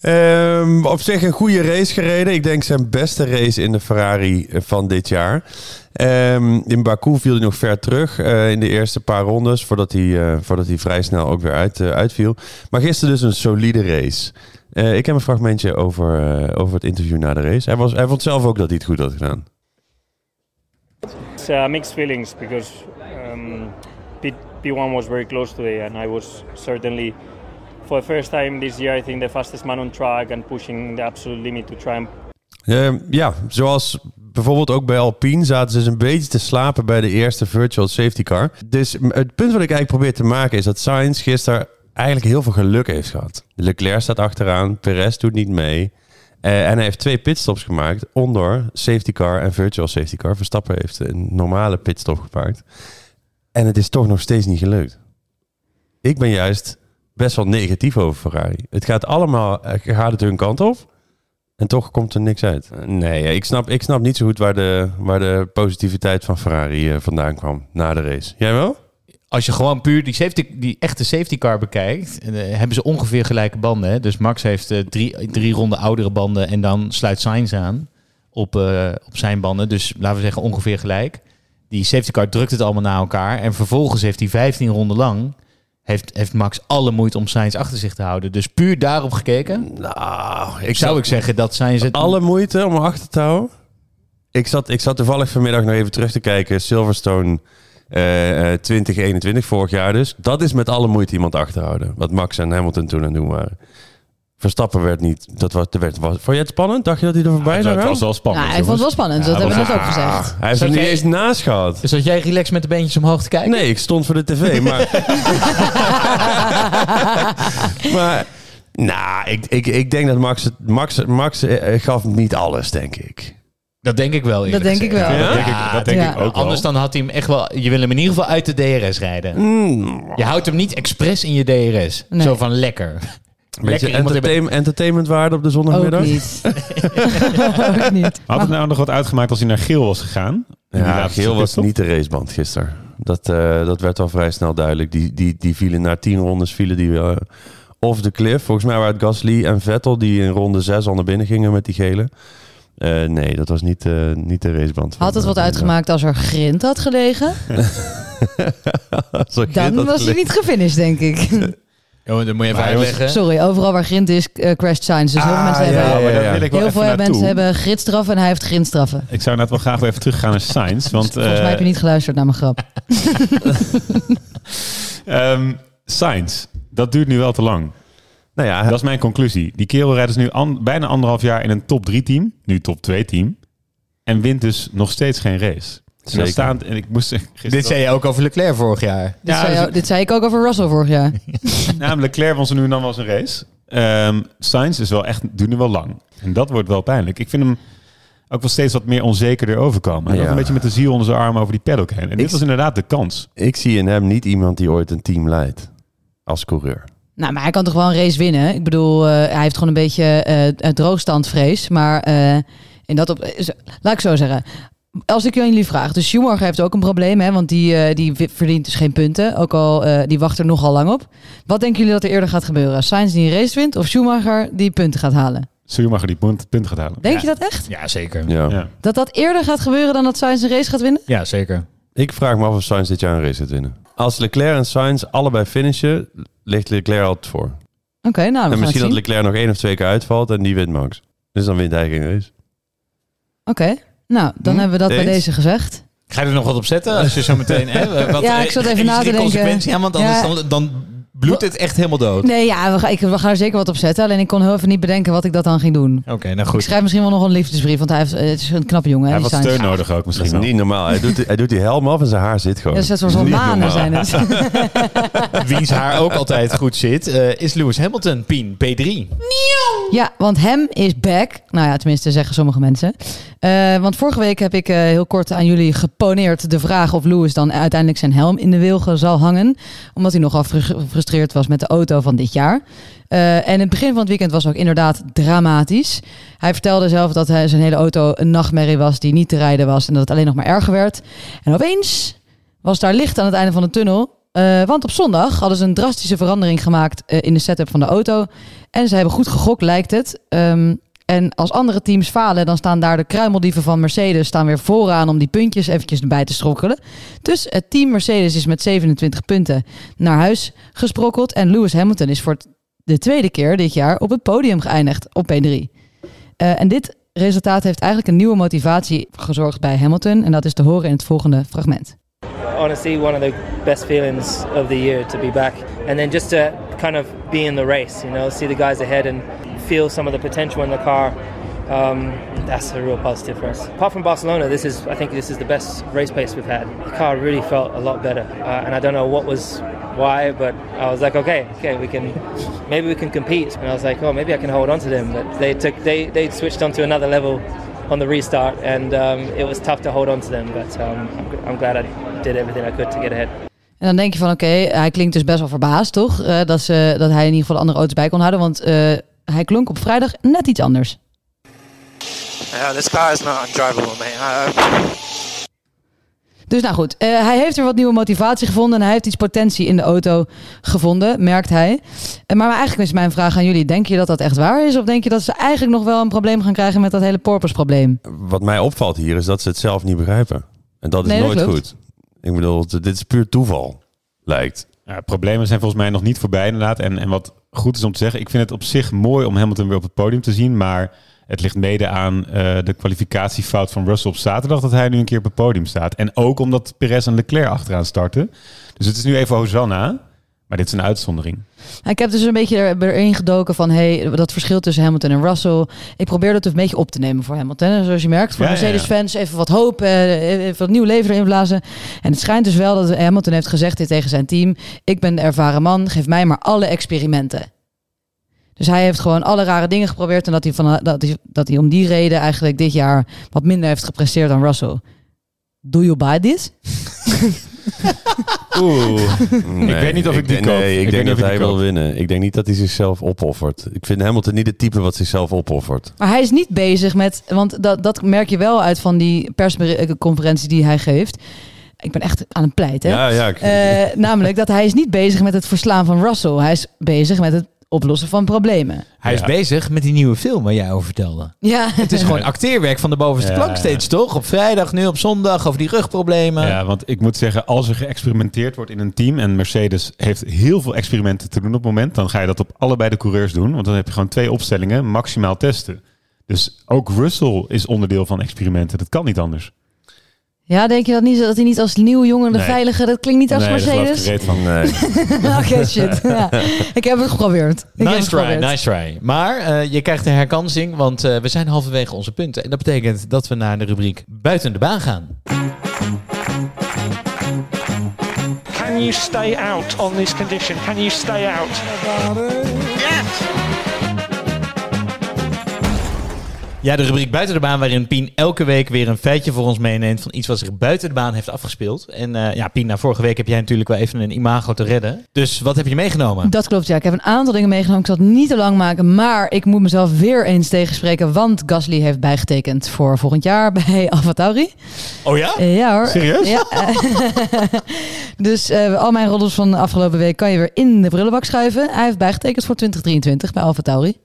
Ehm, op zich een goede race gereden. Ik denk zijn beste race in de Ferrari van dit jaar. Ehm, in Baku viel hij nog ver terug eh, in de eerste paar rondes. Voordat hij, eh, voordat hij vrij snel ook weer uit, eh, uitviel. Maar gisteren dus een solide race. Eh, ik heb een fragmentje over, eh, over het interview na de race. Hij, was, hij vond zelf ook dat hij het goed had gedaan. It's uh, mixed feelings because um, P- P1 was very close today, and I was certainly, for the first time this year, I think the fastest man on track and pushing the absolute limit to try and Ehm, ja, zoals bijvoorbeeld ook bij Alpine zaten ze dus een beetje te slapen bij de eerste virtual safety car. Dus het punt wat ik eigenlijk probeer te maken is dat Sainz gisteren eigenlijk heel veel geluk heeft gehad. Leclerc staat achteraan, Perez doet niet mee. Eh, en hij heeft twee pitstops gemaakt onder safety car en virtual safety car. Verstappen heeft een normale pitstop gemaakt. En het is toch nog steeds niet gelukt. Ik ben juist best wel negatief over Ferrari. Het gaat allemaal, eh, gaat het hun kant op. En toch komt er niks uit. Eh, Nee, ik snap, ik snap niet zo goed waar de, waar de positiviteit van Ferrari vandaan kwam na de race. Jij wel? Als je gewoon puur die, safety, die echte safety car bekijkt, eh, hebben ze ongeveer gelijke banden. Hè? Dus Max heeft eh, drie, drie ronden oudere banden en dan sluit Sainz aan op, eh, op zijn banden. Dus laten we zeggen ongeveer gelijk. Die safety car drukt het allemaal naar elkaar. En vervolgens heeft hij 15 ronden lang, heeft, heeft Max alle moeite om Sainz achter zich te houden. Dus puur daarop gekeken, Nou, ik zou ik zeggen dat Sainz het... alle moeite om achter te houden. Ik zat, ik zat toevallig vanmiddag nog even terug te kijken. Silverstone eh, eh, 2021, vorig jaar dus. Dat is met alle moeite iemand achterhouden. Wat Max en Hamilton toen aan het doen waren. Verstappen werd niet... Dat was, er werd, was, vond je het spannend? Dacht je dat hij er voorbij Ja, zou het gaan? was wel spannend. Nou, ik vond het wel spannend. Ja, dat hebben we was- net ook gezegd. Hij heeft er niet jij- eens naast gehad. Dus dat jij relaxed met de beentjes omhoog te kijken? Nee, ik stond voor de tv, maar... maar, nou, ik, ik, ik denk dat Max... Het, Max, Max eh, gaf niet alles, denk ik. Dat denk ik wel. Dat denk ik wel. Dat denk ik, dat denk Ja. ik ook wel. Anders dan had hij hem echt wel... Je wil hem in ieder geval uit de DRS rijden. Mm, Je houdt hem niet expres in je DRS. Nee. Zo van lekker. beetje lekker iemand hebben- entertain, entertainmentwaarde op de Ook zondagmiddag. niet. ook niet. Had het nou nog wat uitgemaakt als hij naar geel was gegaan? Ja, geel was niet de raceband gisteren. Dat, eh, dat werd al vrij snel duidelijk. Die, die, die vielen na tien rondes vielen die eh, off the cliff. Volgens mij waren het Gasly en Vettel die in ronde zes al naar binnen gingen met die gele. Eh, nee, dat was niet, eh, niet de raceband. Had het wat eh, uitgemaakt als er grind had gelegen? Als er grind Dan had was hij niet gefinished, denk ik. Oh, dan moet je even uitleggen. Sorry, overal waar grind is, eh, crashed signs. Dus heel veel Ah, mensen ja, hebben... Ja, ja, daar ja. wil ik wel Heel veel naartoe. mensen hebben gridstraffen en hij heeft grindstraffen. Ik zou net wel graag wel even teruggaan naar Sainz. Want Volgens mij heb je niet geluisterd naar mijn grap. ehm, Sainz, dat duurt nu wel te lang. Nou ja, Dat is mijn conclusie. Die kerel rijdt dus nu an- bijna anderhalf jaar in een top 3 team. Nu top 2 team. En wint dus nog steeds geen race. En Zeker. staand, en ik moest gisteren Dit zei je ook over Leclerc vorig jaar. Dit, Ja, zei, dus dit zei ik ook over Russell vorig jaar. Namelijk Leclerc won ze nu en dan wel eens een race. Ehm Sainz is wel echt, duurt nu wel lang. En dat wordt wel pijnlijk. Ik vind hem ook wel steeds wat meer onzekerder overkomen. En Ja. een beetje met de ziel onder zijn arm over die paddock heen. En dit was inderdaad de kans. ik zie in hem niet iemand die ooit een team leidt. Als coureur. Nou, maar hij kan toch wel een race winnen? Ik bedoel, eh, hij heeft gewoon een beetje eh droogstandvrees. Maar eh, in dat op, laat ik zo zeggen. Als ik jullie vraag, dus Schumacher heeft ook een probleem, hè, want die, eh, die verdient dus geen punten. Ook al, eh, die wacht er nogal lang op. Wat denken jullie dat er eerder gaat gebeuren? Sainz die een race wint of Schumacher die punten gaat halen? Schumacher die punt, punt gaat halen. Denk Ja. je dat echt? Ja, zeker. Ja. Ja. Dat dat eerder gaat gebeuren dan dat Sainz een race gaat winnen? Ja, zeker. Ik vraag me af of Sainz dit jaar een race gaat winnen. Als Leclerc en Sainz allebei finishen, ligt Leclerc altijd voor. Oké, nou, we en gaan het misschien dat. Leclerc nog één of twee keer uitvalt en die wint Max. Dus dan wint hij geen race. Oké, nou, dan Hm? hebben we dat bij deze gezegd. Ga je er nog wat op zetten als je zo meteen... Hè, wat, Ja, ik zat even na te denken. aan, want anders Ja. dan, dan bloedt het echt helemaal dood. Nee, ja, we, gaan, ik, we gaan er zeker wat op zetten. Alleen ik kon heel even niet bedenken wat ik dat dan ging doen. Oké, nou Ik goed. schrijf misschien wel nog een liefdesbrief, want hij heeft, het is een knappe jongen. Hij heeft wat steun nodig ook Dat misschien is niet normaal. Hij doet, hij doet die helm af en zijn haar zit gewoon. Ja, dat niet manen zijn het. Wiens haar ook altijd goed zit, eh, is Lewis Hamilton, Pien, P3. Ja, want hem is back. Nou ja, tenminste zeggen sommige mensen. Eh, want vorige week heb ik eh, heel kort aan jullie geponeerd de vraag of Lewis dan uiteindelijk zijn helm in de wilgen zal hangen. Omdat hij nogal fru- was met de auto van dit jaar. Eh, en het begin van het weekend was ook inderdaad dramatisch. Hij vertelde zelf dat hij, zijn hele auto een nachtmerrie was die niet te rijden was. En dat het alleen nog maar erger werd. En opeens was daar licht aan het einde van de tunnel. Eh, want op zondag hadden ze een drastische verandering gemaakt eh, in de setup van de auto. En ze hebben goed gegokt, lijkt het. Ehm, en als andere teams falen, dan staan daar de kruimeldieven van Mercedes staan weer vooraan om die puntjes eventjes erbij te strokkelen. Dus het team Mercedes is met 27 punten naar huis gesprokkeld. En Lewis Hamilton is voor de tweede keer dit jaar op het podium geëindigd op P3. Eh, en dit resultaat heeft eigenlijk een nieuwe motivatie gezorgd bij Hamilton. En dat is te horen in het volgende fragment. honestly one of the best feelings of the year to be back and then just to kind of be in the race you know see the guys ahead and feel some of the potential in the car Um, that's a real positive for us. Apart from Barcelona, this is I think this is the best race pace we've had. The car really felt a lot better, uh, and I don't know what was why, but I was like, okay, okay, we can maybe we can compete. And I was like, oh, maybe I can hold on to them. But they took they they switched onto another level on the restart, and um, it was tough to hold on to them. But um, I'm, glad I did everything I could to get ahead. En dan denk je van oké, hij klinkt dus best wel verbaasd, toch? Eh, dat, ze, dat hij in ieder geval de andere auto's bij kon houden. Want eh, hij klonk op vrijdag net iets anders. Yeah, this car is not undrivable, man. Dus nou goed, eh, hij heeft er wat nieuwe motivatie gevonden en hij heeft iets potentie in de auto gevonden, merkt hij. Eh, maar eigenlijk is mijn vraag aan jullie, denk je dat dat echt waar is? Of denk je dat ze eigenlijk nog wel een probleem gaan krijgen met dat hele porpoise probleem? Wat mij opvalt hier is dat ze het zelf niet begrijpen. En dat is Nee, dat nooit klopt. goed. Ik bedoel, dit is puur toeval, lijkt. Ja, problemen zijn volgens mij nog niet voorbij inderdaad. En, en wat goed is om te zeggen, ik vind het op zich mooi om Hamilton weer op het podium te zien. Maar het ligt mede aan eh, de kwalificatiefout van Russell op zaterdag dat hij nu een keer op het podium staat. En ook omdat Perez en Leclerc achteraan starten. Dus het is nu even Hosanna, maar dit is een uitzondering. Ik heb dus een beetje er- erin gedoken van hey, dat verschil tussen Hamilton en Russell. Ik probeer dat een beetje op te nemen voor Hamilton. En zoals je merkt, voor Ja, ja, ja. Mercedes-fans even wat hoop, eh, even wat nieuw leven erin blazen. En het schijnt dus wel dat Hamilton heeft gezegd dit tegen zijn team. Ik ben de ervaren man, geef mij maar alle experimenten. Dus hij heeft gewoon alle rare dingen geprobeerd. En dat hij, van, dat hij, dat hij om die reden eigenlijk dit jaar wat minder heeft gepresteerd dan Russell. Do you buy this? Oeh, Nee, ik weet niet of ik, die denk- koop. Nee, ik, denk dat hij wil winnen. Ik denk niet dat hij zichzelf opoffert. Ik vind Hamilton niet het type wat zichzelf opoffert. Maar hij is niet bezig met, want dat, dat merk je wel uit van die persconferentie die hij geeft. Ik ben echt aan het pleiten. Ja, ja. ik- Eh, namelijk dat hij is niet bezig met het verslaan van Russell. Hij is bezig met het oplossen van problemen. Hij is Ja. bezig met die nieuwe film waar jij over vertelde. Ja, Het is gewoon acteerwerk van de bovenste Ja, plank steeds, toch? Op vrijdag, nu op zondag, over die rugproblemen. Ja, want ik moet zeggen, als er geëxperimenteerd wordt in een team en Mercedes heeft heel veel experimenten te doen op het moment, dan ga je dat op allebei de coureurs doen, want dan heb je gewoon twee opstellingen maximaal testen. Dus ook Russell is onderdeel van experimenten. Dat kan niet anders. Ja, denk je dat niet dat hij niet als nieuwe jongen de Nee. veilige, dat klinkt niet als Nee, Mercedes? gereed van. Nee. Oké, shit. Ja. Ik heb het geprobeerd. Ik Nice het try, geprobeerd. nice try. Maar eh, je krijgt een herkansing, want eh, we zijn halverwege onze punten. En dat betekent dat we naar de rubriek buiten de baan gaan. Can you stay out on this condition? Can you stay out? Ja, de rubriek buiten de baan, waarin Pien elke week weer een feitje voor ons meeneemt van iets wat zich buiten de baan heeft afgespeeld. En eh, ja, Pien, nou, vorige week heb jij natuurlijk wel even een imago te redden. Dus wat heb je meegenomen? Dat klopt, ja. Ik heb een aantal dingen meegenomen. Ik zal het niet te lang maken, maar ik moet mezelf weer eens tegenspreken, want Gasly heeft bijgetekend voor volgend jaar bij AlphaTauri. Oh ja? Eh, ja hoor. Serieus? Ja. dus eh, al mijn roddels van de afgelopen week kan je weer in de prullenbak schuiven. Hij heeft bijgetekend voor 2023 bij AlphaTauri.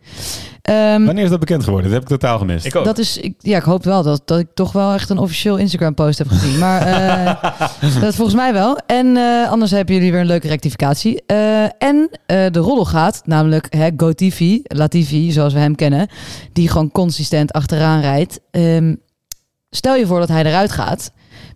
Ehm Wanneer is dat bekend geworden? Dat heb ik totaal gemist. Ik ook. dat is, ik, ja, ik hoop wel dat, dat ik toch wel echt een officieel Instagram post heb gezien. Maar eh, dat volgens mij wel. En eh, anders hebben jullie weer een leuke rectificatie. Eh, en eh, de roddel gaat, namelijk hè, GoTV, Latifi, zoals we hem kennen, die gewoon consistent achteraan rijdt. Ehm, stel je voor dat hij eruit gaat.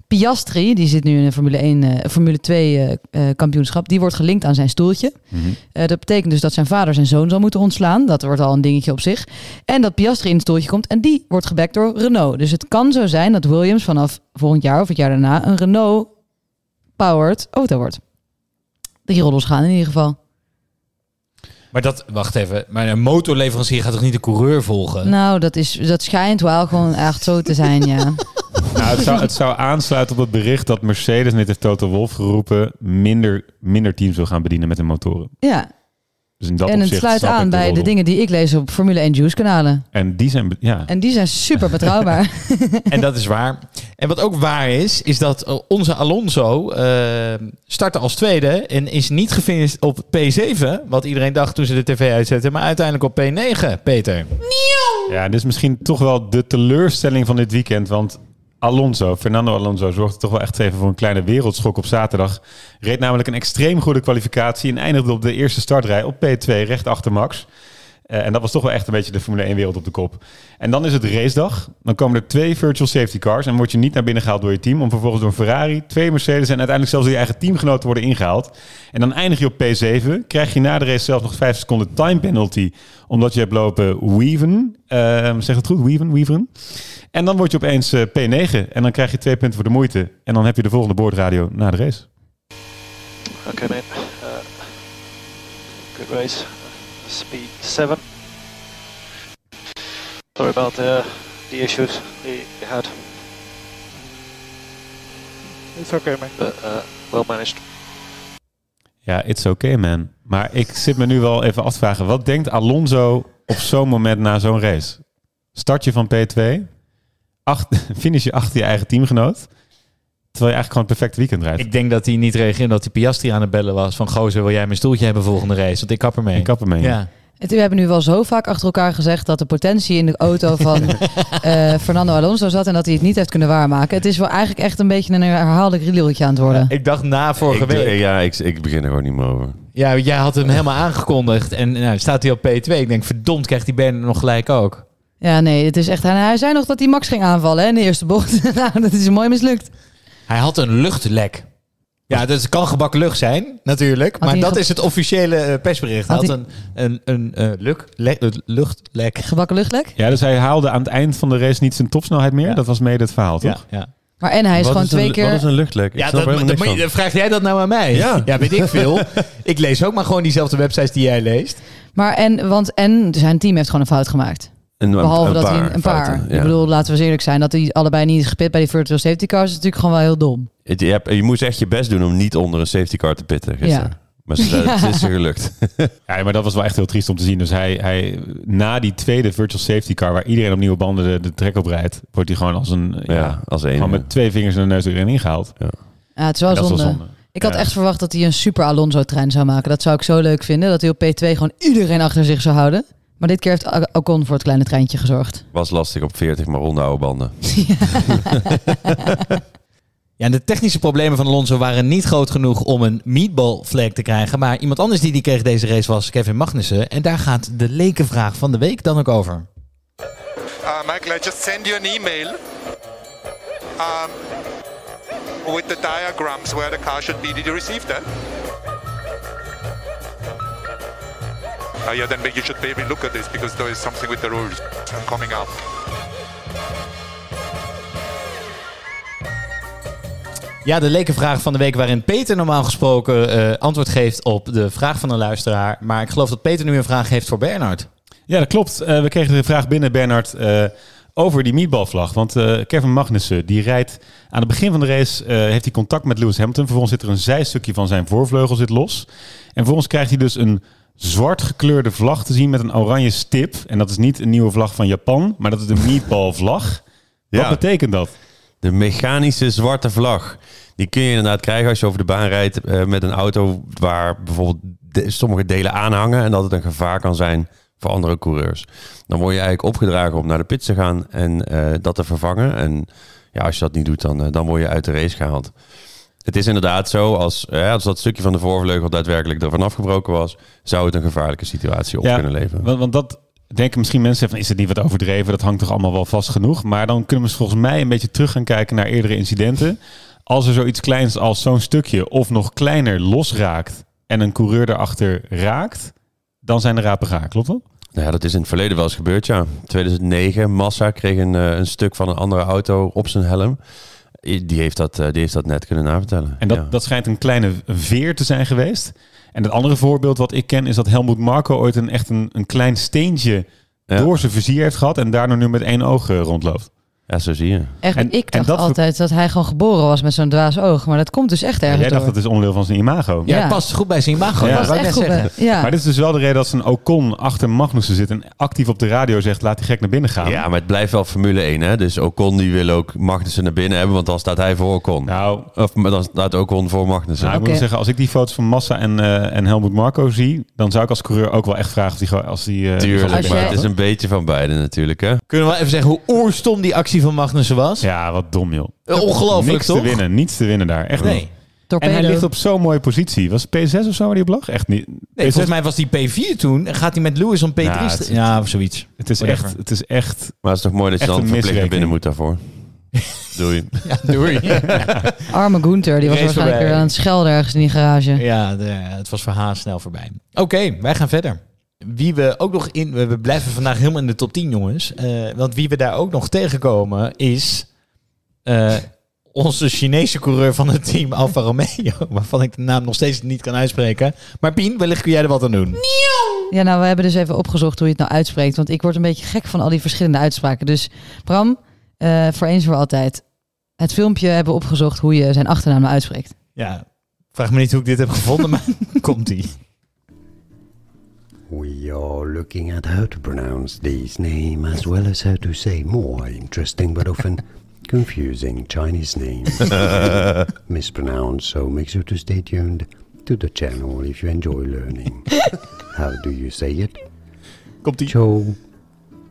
Piastri, die zit nu in een Formule 1, eh, Formule 2 eh, eh, kampioenschap, die wordt gelinkt aan zijn stoeltje. Mhm. Dat betekent dus dat zijn vader zijn zoon zal moeten ontslaan. Dat wordt al een dingetje op zich. En dat Piastri in het stoeltje komt en die wordt gebackt door Renault. Dus het kan zo zijn dat Williams vanaf volgend jaar of het jaar daarna een Renault-powered auto wordt. Die roddels gaan in ieder geval. Maar dat, wacht even, maar een motorleverancier gaat toch niet de coureur volgen? Nou, dat, is, dat schijnt wel gewoon echt zo te zijn, ja. Nou, het, zou, het zou aansluiten op het bericht dat Mercedes, net heeft Toto Wolf geroepen, minder, minder teams wil gaan bedienen met hun motoren. ja. Dus in dat en het sluit aan bij de dingen die ik lees op Formule 1 Juice kanalen. En die zijn, ja. En die zijn super betrouwbaar. En dat is waar. En wat ook waar is, is dat eh, onze Alonso eh, startte als tweede en is niet gefinished op P7, wat iedereen dacht toen ze de tv uitzetten, maar uiteindelijk op P9, Peter. Ja, dit is misschien toch wel de teleurstelling van dit weekend. Want Alonso, Fernando Alonso, zorgde toch wel echt even voor een kleine wereldschok op zaterdag. Reed namelijk een extreem goede kwalificatie en eindigde op de eerste startrij op P2, recht achter Max. Eh, en dat was toch wel echt een beetje de Formule 1-wereld op de kop. En dan is het racedag. Dan komen er twee virtual safety cars. En word je niet naar binnen gehaald door je team. Om vervolgens door een Ferrari, twee Mercedes en uiteindelijk zelfs door je eigen teamgenoten te worden ingehaald. En dan eindig je op P7. Krijg je na de race zelf nog vijf seconden time penalty. Omdat je hebt lopen weaven. Eh, zeg het goed? Weaven? Weaveren. En dan word je opeens eh, P9. En dan krijg je twee punten voor de moeite. En dan heb je de volgende boordradio na de race. Okay, mate. Uh, good race. Speed 7. Sorry about the, the issues we had, It's okay, man. but uh, well managed. Ja, it's okay man. Maar ik zit me nu wel even af te vragen. Wat denkt Alonso op zo'n moment na zo'n race? Start je van P2. Acht, finish je achter je eigen teamgenoot. Terwijl je eigenlijk gewoon een perfect weekend rijdt. Ik denk dat hij niet reageerde dat hij Piastri aan het bellen was. Van gozer, wil jij mijn stoeltje hebben volgende race? Want ik kap ermee. Ik kap ermee. Ja. Het- We hebben nu wel zo vaak achter elkaar gezegd dat de potentie in de auto van eh, Fernando Alonso zat en dat hij het niet heeft kunnen waarmaken. Het is wel eigenlijk echt een beetje een herhaalde grilletje aan het worden. Ik dacht na vorige Ik, week. ja, ik, ik begin er gewoon niet meer over. Ja, jij had hem helemaal aangekondigd. En nou, staat hij op P2. Ik denk, verdomd, krijgt die Bernard nog gelijk ook. Ja, nee, het is echt. Hij, hij zei nog dat hij Max ging aanvallen hè, in de eerste bocht. nou, dat is mooi mislukt. Hij had een luchtlek. Ja, dat kan gebakken lucht zijn, natuurlijk. maar dat is het officiële eh, persbericht. Hij Had had een, een, een eh, luk, le- eh, luchtlek. Gebakken luchtlek. Ja, dus hij haalde aan het eind van de race niet zijn topsnelheid meer. Dat was mede het verhaal, toch? Ja, ja. Maar en hij is Wat gewoon is een- twee keer. Wat is een luchtlek? Ik Ja, dat, dat, van. vraag jij dat nou aan mij? Ja. ja weet ik veel. ik lees ook maar gewoon diezelfde websites die jij leest. Maar en, want en zijn team heeft gewoon een fout gemaakt. Een, een- Behalve een dat hij paar een paar. fouten, ja. Ik bedoel, laten we eens eerlijk zijn, dat die allebei niet is gepit bij die virtual safety cars is natuurlijk gewoon wel heel dom. Het- je, hebt- je moest echt je best doen om niet onder een safety car te pitten gisteren. Ja. Maar ze, het is ze gelukt. Ja, maar dat was wel echt heel triest om te zien. Dus hij, hij na die tweede virtual safety car, waar iedereen op nieuwe banden de, de trek op rijdt, wordt hij gewoon als een ja, Ja, als gewoon enige. met twee vingers in de neus erin ingehaald. Ja, het is wel En dat is wel zonde. zonde. Ik had Ja. echt verwacht dat hij een super Alonso-trein zou maken. Dat zou ik zo leuk vinden. Dat hij op P2 gewoon iedereen achter zich zou houden. Maar dit keer heeft Ocon voor het kleine treintje gezorgd. Was lastig op 40, maar ronde oude banden. Ja, en de technische problemen van Alonso waren niet groot genoeg om een meatball flag te krijgen. Maar iemand anders die die kreeg deze race was Kevin Magnussen. En daar gaat de lekenvraag van de week dan ook over. Uh, Michael, I just send you an email um, with the diagrams where the car should be. Did you receive that? Uh, yeah, then you should maybe look at this because there is something with the rules coming up. Ja, de lekenvraag van de week waarin Peter normaal gesproken eh, antwoord geeft op de vraag van een luisteraar. Maar ik geloof dat Peter nu een vraag heeft voor Bernard. Ja, dat klopt. Eh, we kregen de vraag binnen, Bernard, eh, over die meatballvlag. Want eh, Kevin Magnussen, die rijdt aan het begin van de race, eh, heeft hij contact met Lewis Hamilton. Vervolgens zit er een zijstukje van zijn voorvleugel zit los. En vervolgens krijgt hij dus een zwart gekleurde vlag te zien met een oranje stip. En dat is niet een nieuwe vlag van Japan, maar dat is de meatballvlag. Wat Ja. betekent dat? De mechanische zwarte vlag. Die kun je inderdaad krijgen als je over de baan rijdt eh, met een auto waar bijvoorbeeld de- sommige delen aanhangen en dat het een gevaar kan zijn voor andere coureurs. Dan word je eigenlijk opgedragen om naar de pit te gaan en eh, dat te vervangen. En ja, als je dat niet doet, dan, eh, dan word je uit de race gehaald. Het is inderdaad zo, als, als dat stukje van de voorvleugel daadwerkelijk ervan afgebroken was, zou het een gevaarlijke situatie op kunnen leveren. Want, want dat denken misschien mensen van, is het niet wat overdreven? Dat hangt toch allemaal wel vast genoeg? Maar dan kunnen we volgens mij een beetje terug gaan kijken naar eerdere incidenten. Als er zoiets kleins als zo'n stukje of nog kleiner losraakt en een coureur erachter raakt, dan zijn de rapen gaar, klopt dat? Nou ja, dat is in het verleden wel eens gebeurd, ja. 2009, Massa kreeg een, eh, een stuk van een andere auto op zijn helm. Die heeft dat, eh, die heeft dat net kunnen navertellen. En dat, Ja. dat schijnt een kleine veer te zijn geweest. En het andere voorbeeld wat ik ken is dat Helmoet Marco ooit een, echt een, een klein steentje Ja. door zijn vizier heeft gehad en daardoor nu met één oog eh, rondloopt. Ja, zo zie je. Echt, En- ik en dacht dat altijd dat hij gewoon geboren was met zo'n dwaas oog. Maar dat komt dus echt ergens Jij dacht door. dat is onderdeel van zijn imago. Ja, Ja. het past goed bij zijn imago. Ja. Ja, ik net zeggen. ja. Maar dit is dus wel de reden dat zijn Ocon achter Magnussen zit en actief op de radio zegt laat die gek naar binnen gaan. Ja, maar het blijft wel Formule 1, hè. Dus Ocon die wil ook Magnussen naar binnen hebben, want dan staat hij voor Ocon. Nou, Of dan staat Ocon voor Magnussen. nou ik moet zeggen, als ik die foto's van Massa en, eh en Helmut Marco zie, dan zou ik als coureur ook wel echt vragen of die gewoon als die. eh, die Tuurlijk, maar het is een beetje van beide natuurlijk, hè. Kunnen we wel even zeggen hoe oerstom die actie van Magnussen was? Ja, wat dom joh. Eh, Ongelooflijk, Niks toch? te winnen, niets te winnen daar. Echt Nee. niet. Torpedo. En hij ligt op zo'n mooie positie. Was het P6 of zo waar hij op lag? Echt niet. Nee, volgens mij was die P4 toen. En gaat hij met Lewis om P3? Ja, het- Ja, of zoiets. Het is, Whatever. echt, het is echt... Maar het is toch mooi dat je dan verplicht naar binnen moet daarvoor. Doei. Ja, doei. Arme Gunther, die was Race waarschijnlijk voorbij. weer aan het schelden ergens in die garage. Ja, de- het was voor Haas snel voorbij. Oké, wij gaan verder. Wie we ook nog in... We blijven vandaag helemaal in de top 10, jongens. Eh, want wie we daar ook nog tegenkomen is... eh, onze Chinese coureur van het team Alfa Romeo. Waarvan ik de naam nog steeds niet kan uitspreken. Maar Pien, wellicht kun jij er wat aan doen. Ja, nou, we hebben dus even opgezocht hoe je het nou uitspreekt. Want ik word een beetje gek van al die verschillende uitspraken. Dus Bram, eh, voor eens voor altijd. Het filmpje hebben we opgezocht hoe je zijn achternaam nou uitspreekt. Ja, vraag me niet hoe ik dit heb gevonden, maar komt-ie. We are looking at how to pronounce this name as well as how to say more interesting but often confusing Chinese names. Mispronounced, so make sure to stay tuned to the channel if you enjoy learning. how do you say it? Komt-ie. Cho.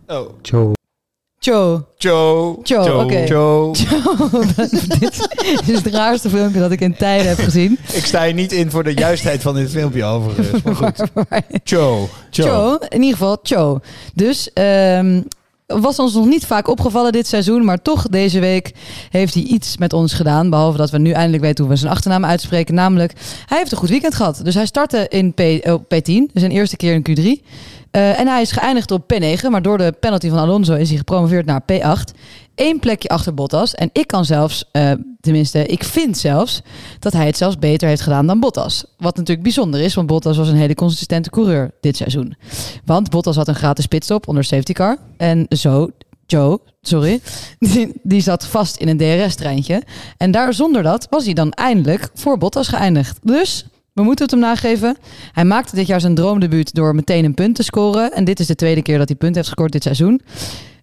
Oh. Cho. Cho. Cho. Cho, oké. Cho. Dit is het raarste filmpje dat ik in tijden heb gezien. Ik sta hier niet in voor de juistheid van dit filmpje overigens. Maar goed. Cho. Cho. in ieder geval Cho. Dus ehm, was ons nog niet vaak opgevallen dit seizoen, maar toch deze week heeft hij iets met ons gedaan. Behalve dat we nu eindelijk weten hoe we zijn achternaam uitspreken. Namelijk, hij heeft een goed weekend gehad. Dus hij startte in P, oh, P10, dus zijn eerste keer in Q3. Eh, en hij is geëindigd op P9, maar door de penalty van Alonso is hij gepromoveerd naar P8. Eén plekje achter Bottas. En ik kan zelfs, eh, tenminste, ik vind zelfs dat hij het zelfs beter heeft gedaan dan Bottas. Wat natuurlijk bijzonder is, want Bottas was een hele consistente coureur dit seizoen. Want Bottas had een gratis pitstop onder safety car. En zo, Joe, sorry, die, die zat vast in een DRS-treintje. En daar zonder dat was hij dan eindelijk voor Bottas geëindigd. Dus we moeten het hem nageven. Hij maakte dit jaar zijn droomdebuut door meteen een punt te scoren. En dit is de tweede keer dat hij punt heeft gescoord dit seizoen.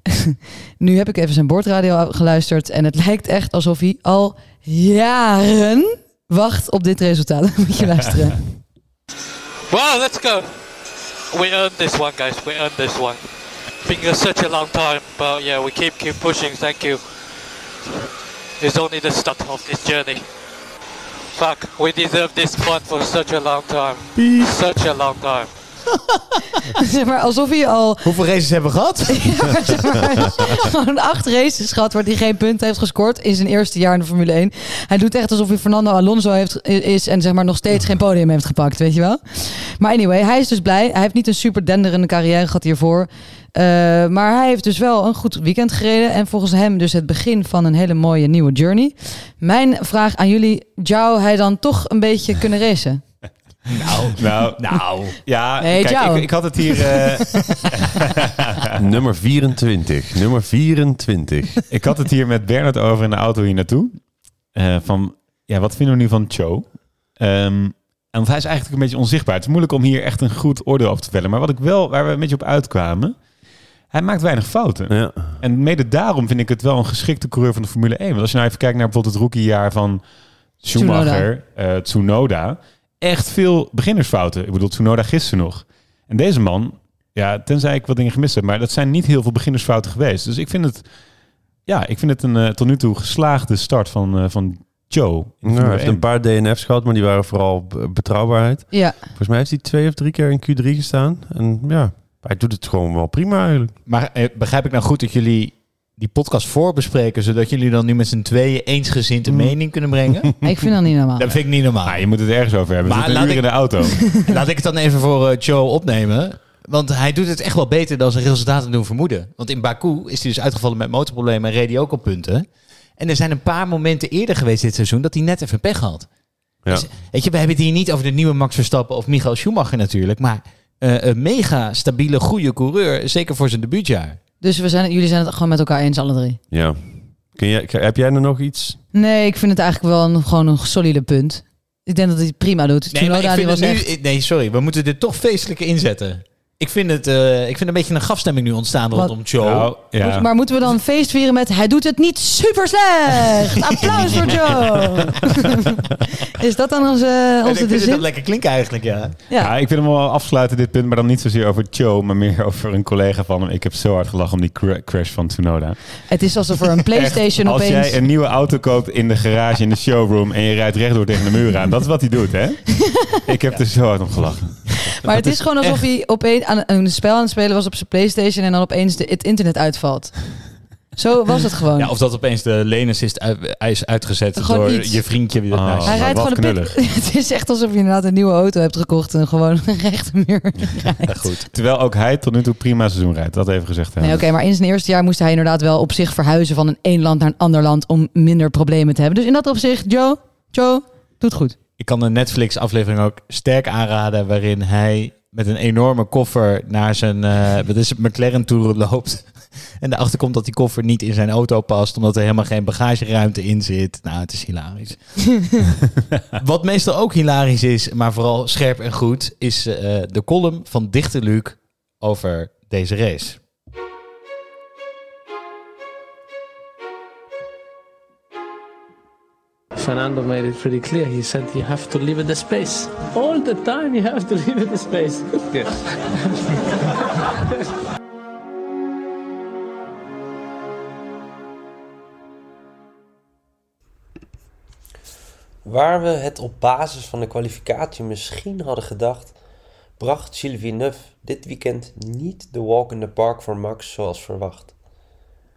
nu heb ik even zijn bordradio geluisterd. En het lijkt echt alsof hij al jaren wacht op dit resultaat. Moet je luisteren. Wow, let's go. We earned this one, guys. We earned this one. Been here such a long time, but yeah, we keep keep pushing. Thank you. It's only the start of this journey. Fuck, we deserve this fun for such a long time. Such a long time. zeg maar alsof hij al Hoeveel races hebben we gehad? Ja, zeg maar, gewoon acht races gehad waar hij geen punten heeft gescoord in zijn eerste jaar in de Formule 1. Hij doet echt alsof hij Fernando Alonso heeft, is en zeg maar nog steeds geen podium heeft gepakt, weet je wel. Maar anyway, hij is dus blij. Hij heeft niet een super denderende carrière gehad hiervoor. Eh, maar hij heeft dus wel een goed weekend gereden. En volgens hem dus het begin van een hele mooie nieuwe journey. Mijn vraag aan jullie, zou hij dan toch een beetje kunnen racen? Nou, Nou, nou. Ja, Nee, kijk, ik, ik had het hier... eh, Nummer 24. Nummer 24. ik had het hier met Bernard over in de auto hier naartoe. Eh, van, ja, wat vinden we nu van Cho? Ehm, en want hij is eigenlijk een beetje onzichtbaar. Het is moeilijk om hier echt een goed oordeel over te vellen. Maar wat ik wel, waar we een beetje op uitkwamen... Hij maakt weinig fouten. Ja. En mede daarom vind ik het wel een geschikte coureur van de Formule 1. Want als je nou even kijkt naar bijvoorbeeld het rookiejaar van Schumacher, Tsunoda. Tsunoda. Echt veel beginnersfouten. Ik bedoel, Tsunoda gisteren nog. En deze man, ja, tenzij ik wat dingen gemist heb, maar dat zijn niet heel veel beginnersfouten geweest. Dus ik vind het, ja, ik vind het een eh, tot nu toe geslaagde start van, eh, van Joe. Nou, hij heeft 1. een paar DNF's gehad, maar die waren vooral betrouwbaarheid. Ja. Volgens mij heeft hij twee of drie keer in Q3 gestaan. En ja, hij doet het gewoon wel prima eigenlijk. Maar eh, begrijp ik nou goed dat jullie die podcast voorbespreken, zodat jullie dan nu met z'n tweeën eensgezind een mening kunnen brengen? Ik vind dat niet normaal. Dat vind ik niet normaal. Ah, je moet het ergens over hebben. Maar Maar laat ik- in de auto. Laat ik het dan even voor eh, Joe opnemen. Want hij doet het echt wel beter dan zijn resultaten doen vermoeden. Want in Baku is hij dus uitgevallen met motorproblemen en reed hij ook op punten. En er zijn een paar momenten eerder geweest dit seizoen dat hij net even pech had. Ja. Dus, weet je, we hebben het hier niet over de nieuwe Max Verstappen of Michael Schumacher natuurlijk. Maar eh, een mega stabiele, goede coureur. Zeker voor zijn debuutjaar. Dus we zijn, jullie zijn het gewoon met elkaar eens, alle drie. Ja. Kun jij, heb jij er nog iets? Nee, ik vind het eigenlijk wel een, gewoon een solide punt. Ik denk dat hij het prima doet. Nee, maar ik die vind was het nu, echt... nee, sorry. We moeten dit toch feestelijk inzetten. Ik vind het, eh, ik vind een beetje een grafstemming nu ontstaan Wat? rondom Joe. Nou, ja. Moet- Maar moeten we dan feest vieren met hij doet het niet super slecht? Applaus voor Joe! Is dat dan onze, onze vind de het dat lekker klinken eigenlijk, ja. Ja. Ja, ik wil hem wel afsluiten, dit punt, maar dan niet zozeer over Joe, maar meer over een collega van hem. Ik heb zo hard gelachen om die cra- crash van Tsunoda. Het is alsof er een PlayStation Echt, als opeens... jij een nieuwe auto koopt in de garage, in de showroom, en je rijdt rechtdoor tegen de muur aan, dat is wat hij doet, hè? ik heb er zo hard om gelachen. Maar het is gewoon alsof echt- hij opeens aan een spel aan het spelen was op zijn PlayStation en dan opeens de, het internet uitvalt. Zo was het gewoon. Ja, of dat opeens de lenassist uit, is uitgezet Gewoon door iets. je vriendje. Oh. naast je hij zat. rijdt gewoon een pit. Het is echt alsof je inderdaad een nieuwe auto hebt gekocht en gewoon een rechte muur rijdt. Ja, goed. Terwijl ook hij tot nu toe prima seizoen rijdt, dat even gezegd Nee, hebben. oké, maar in zijn eerste jaar moest hij inderdaad wel op zich verhuizen van een één land naar een ander land om minder problemen te hebben. Dus in dat opzicht, Joe, Joe, doet goed. Ik kan de Netflix-aflevering ook sterk aanraden... waarin hij met een enorme koffer naar zijn eh wat is het, McLaren-tour loopt. En erachter komt dat die koffer niet in zijn auto past... omdat er helemaal geen bagageruimte in zit. Nou, het is hilarisch. Wat meestal ook hilarisch is, maar vooral scherp en goed... is eh, de column van Dichter Luc over deze race. Fernando made it pretty clear. He said you have to leave it the space. All the time you have to leave it the space. Waar we het op basis van de kwalificatie misschien hadden gedacht, bracht Gilles Villeneuve dit weekend niet de walk in the park voor Max zoals verwacht.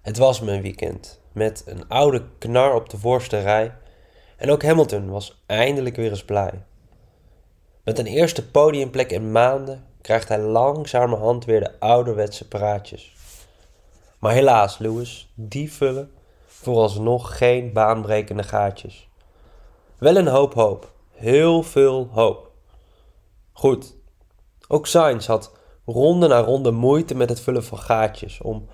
Het was mijn weekend, met een oude knar op de voorste rij en ook Hamilton was eindelijk weer eens blij. Met een eerste podiumplek in maanden krijgt hij langzamerhand weer de ouderwetse praatjes. Maar helaas, Lewis, die vullen vooralsnog geen baanbrekende gaatjes. Wel een hoop hoop. Heel veel hoop. Goed. Ook Sainz had ronde na ronde moeite met het vullen van gaatjes om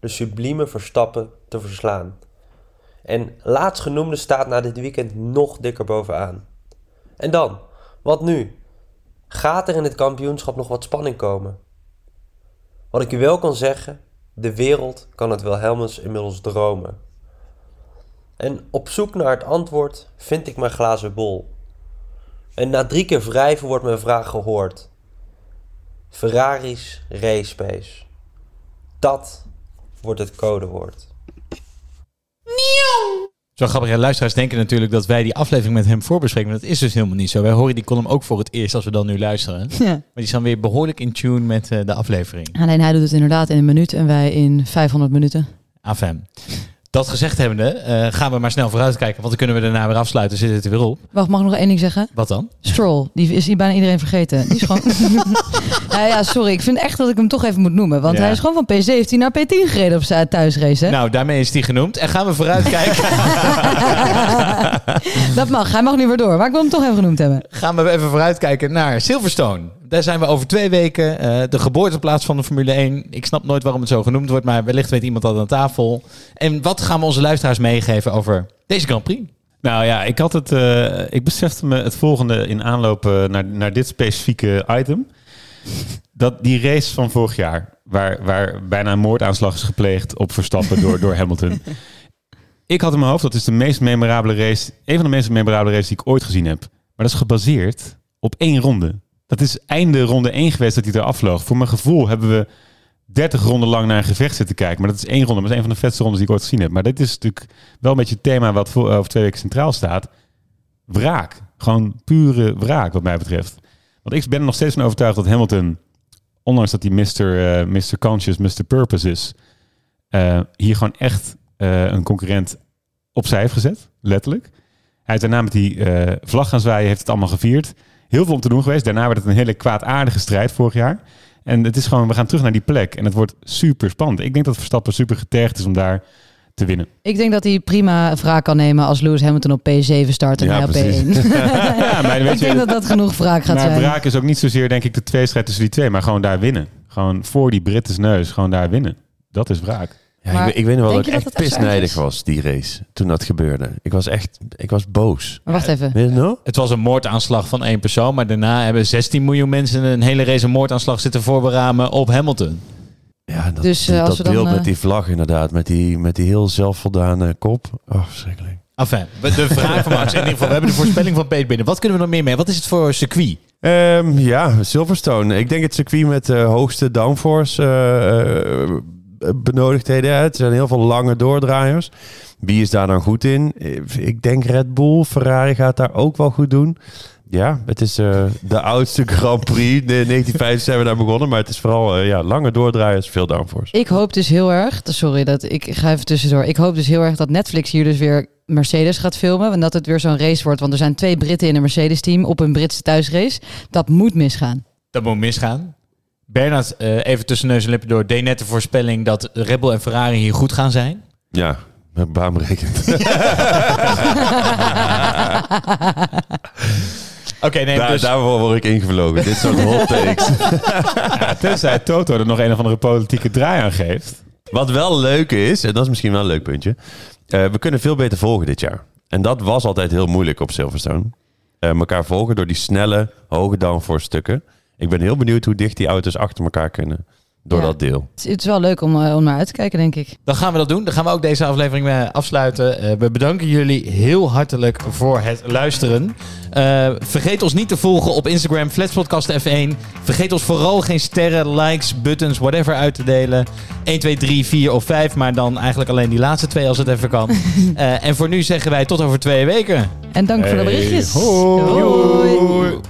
de sublieme Verstappen te verslaan. En laatstgenoemde staat na dit weekend nog dikker bovenaan. En dan, wat nu? Gaat er in het kampioenschap nog wat spanning komen? Wat ik u wel kan zeggen, de wereld kan het Wilhelmus inmiddels dromen. En op zoek naar het antwoord vind ik mijn glazen bol. En na drie keer wrijven wordt mijn vraag gehoord. Ferrari's race pace. Dat wordt het codewoord. Zo grappig, ja, luisteraars denken natuurlijk dat wij die aflevering met hem voorbespreken. Maar dat is dus helemaal niet zo. Wij horen die column ook voor het eerst als we dan nu luisteren. Ja. Maar die staan weer behoorlijk in tune met eh, de aflevering. Alleen hij doet het inderdaad in een minuut en wij in 500 minuten. Afem. Dat gezegd hebbende, eh gaan we maar snel vooruitkijken. Want dan kunnen we daarna weer afsluiten. Zit het er weer op. Wacht, mag ik nog één ding zeggen? Wat dan? Stroll, die is hier bijna iedereen vergeten. Die is gewoon... ja, ja, sorry. Ik vind echt dat ik hem toch even moet noemen. Want Ja. hij is gewoon van P17 naar P10 gereden op zijn thuisrace. Hè? Nou, daarmee is die genoemd. En gaan we vooruitkijken. Dat mag. Hij mag nu weer door. Maar ik wil hem toch even genoemd hebben. gaan we even vooruitkijken naar Silverstone. Daar zijn we over twee weken. eh, de geboorteplaats van de Formule 1. Ik snap nooit waarom het zo genoemd wordt. Maar wellicht weet iemand dat aan tafel. En wat gaan we onze luisteraars meegeven over deze Grand Prix? Nou ja, ik had het. eh, ik besefte me het volgende in aanloop eh, naar, naar dit specifieke item. Dat die race van vorig jaar, waar, waar bijna een moordaanslag is gepleegd op Verstappen door, door Hamilton. Ik had in mijn hoofd, dat is de meest memorabele race, een van de meest memorabele races die ik ooit gezien heb. Maar dat is gebaseerd op één ronde. Dat is einde ronde 1 geweest dat hij er afvloog. Voor mijn gevoel hebben we 30 ronden lang naar een gevecht zitten kijken. Maar dat is één ronde. Maar dat is een van de vetste rondes die ik ooit gezien heb. Maar dit is natuurlijk wel een beetje het thema wat voor, over twee weken centraal staat. Wraak. Gewoon pure wraak wat mij betreft. Want ik ben er nog steeds van overtuigd dat Hamilton, ondanks dat hij Mr. eh, Mr. Conscious, Mr. Purpose is, eh, hier gewoon echt eh, een concurrent opzij heeft gezet. Letterlijk. Hij is daarna met die eh, vlag gaan zwaaien, heeft het allemaal gevierd. Heel veel om te doen geweest. Daarna werd het een hele kwaadaardige strijd vorig jaar. En het is gewoon, we gaan terug naar die plek. En het wordt super spannend. Ik denk dat Verstappen super getergd is om daar te winnen. Ik denk dat hij prima wraak kan nemen als Lewis Hamilton op P7 start en Ja, hij op precies. P1. Ja, maar weet ik je- denk dat dat genoeg wraak gaat maar zijn. Braak is ook niet zozeer, denk ik, de tweestrijd tussen die twee. Maar gewoon daar winnen. Gewoon voor die Britten neus, gewoon daar winnen. Dat is wraak. Ja, Maar ik, weet- ik weet nog wel dat ik dat echt het echt pisnijdig was, die race, toen dat gebeurde. Ik was echt, ik was boos. Maar wacht even. Weet je het nog? Het was een moordaanslag van één persoon, maar daarna hebben 16 miljoen mensen een hele race een moordaanslag zitten voorberamen op Hamilton. Ja, dat, Dus, eh, dat als we dan, beeld eh, met die vlag inderdaad, met die, met die heel zelfvoldane kop. Oh, verschrikkelijk. Enfin, de vraag van Max. In ieder geval, we hebben de voorspelling van Peet binnen. Wat kunnen we nog meer mee? Wat is het voor circuit? Ehm, ja, Silverstone. Ik denk het circuit met de hoogste downforce eh, eh, benodigdheden. hè. Het zijn heel veel lange doordraaiers. Wie is daar dan goed in? Ik denk Red Bull. Ferrari gaat daar ook wel goed doen. Ja, het is eh, de oudste Grand Prix. De 1950 zijn we daar begonnen. Maar het is vooral eh, ja, lange doordraaiers, veel downforce. Ik hoop dus heel erg, sorry dat ik ga even tussendoor. Ik hoop dus heel erg dat Netflix hier dus weer Mercedes gaat filmen. En dat het weer zo'n race wordt. Want er zijn twee Britten in een Mercedes-team op een Britse thuisrace. Dat moet misgaan. Dat moet misgaan. Bernard, eh, even tussen neus en lippen door, deed net de voorspelling dat Red Bull en Ferrari hier goed gaan zijn. Ja, met baanberekend. Oké, nee, Daar, dus... Daarvoor word ik ingevlogen. Dit soort hot takes. Ja, tenzij Toto er nog een of andere politieke draai aan geeft. Wat wel leuk is, en dat is misschien wel een leuk puntje. eh, we kunnen veel beter volgen dit jaar. En dat was altijd heel moeilijk op Silverstone. Eh elkaar volgen door die snelle, hoge downforce stukken. Ik ben heel benieuwd hoe dicht die auto's achter elkaar kunnen. Door Ja. dat deel. Het is- wel leuk om, eh, om naar uit te kijken, denk ik. Dan gaan we dat doen. Dan gaan we ook deze aflevering mee afsluiten. Eh, we bedanken jullie heel hartelijk voor het luisteren. Eh, vergeet ons niet te volgen op Instagram, Flatspodcast F1. Vergeet ons vooral geen sterren, likes, buttons, whatever uit te delen. 1, 2, 3, 4 of 5, maar dan eigenlijk alleen die laatste twee als het even kan. Eh, en voor nu zeggen wij tot over twee weken. En dank voor de berichtjes. hoi. Hoi.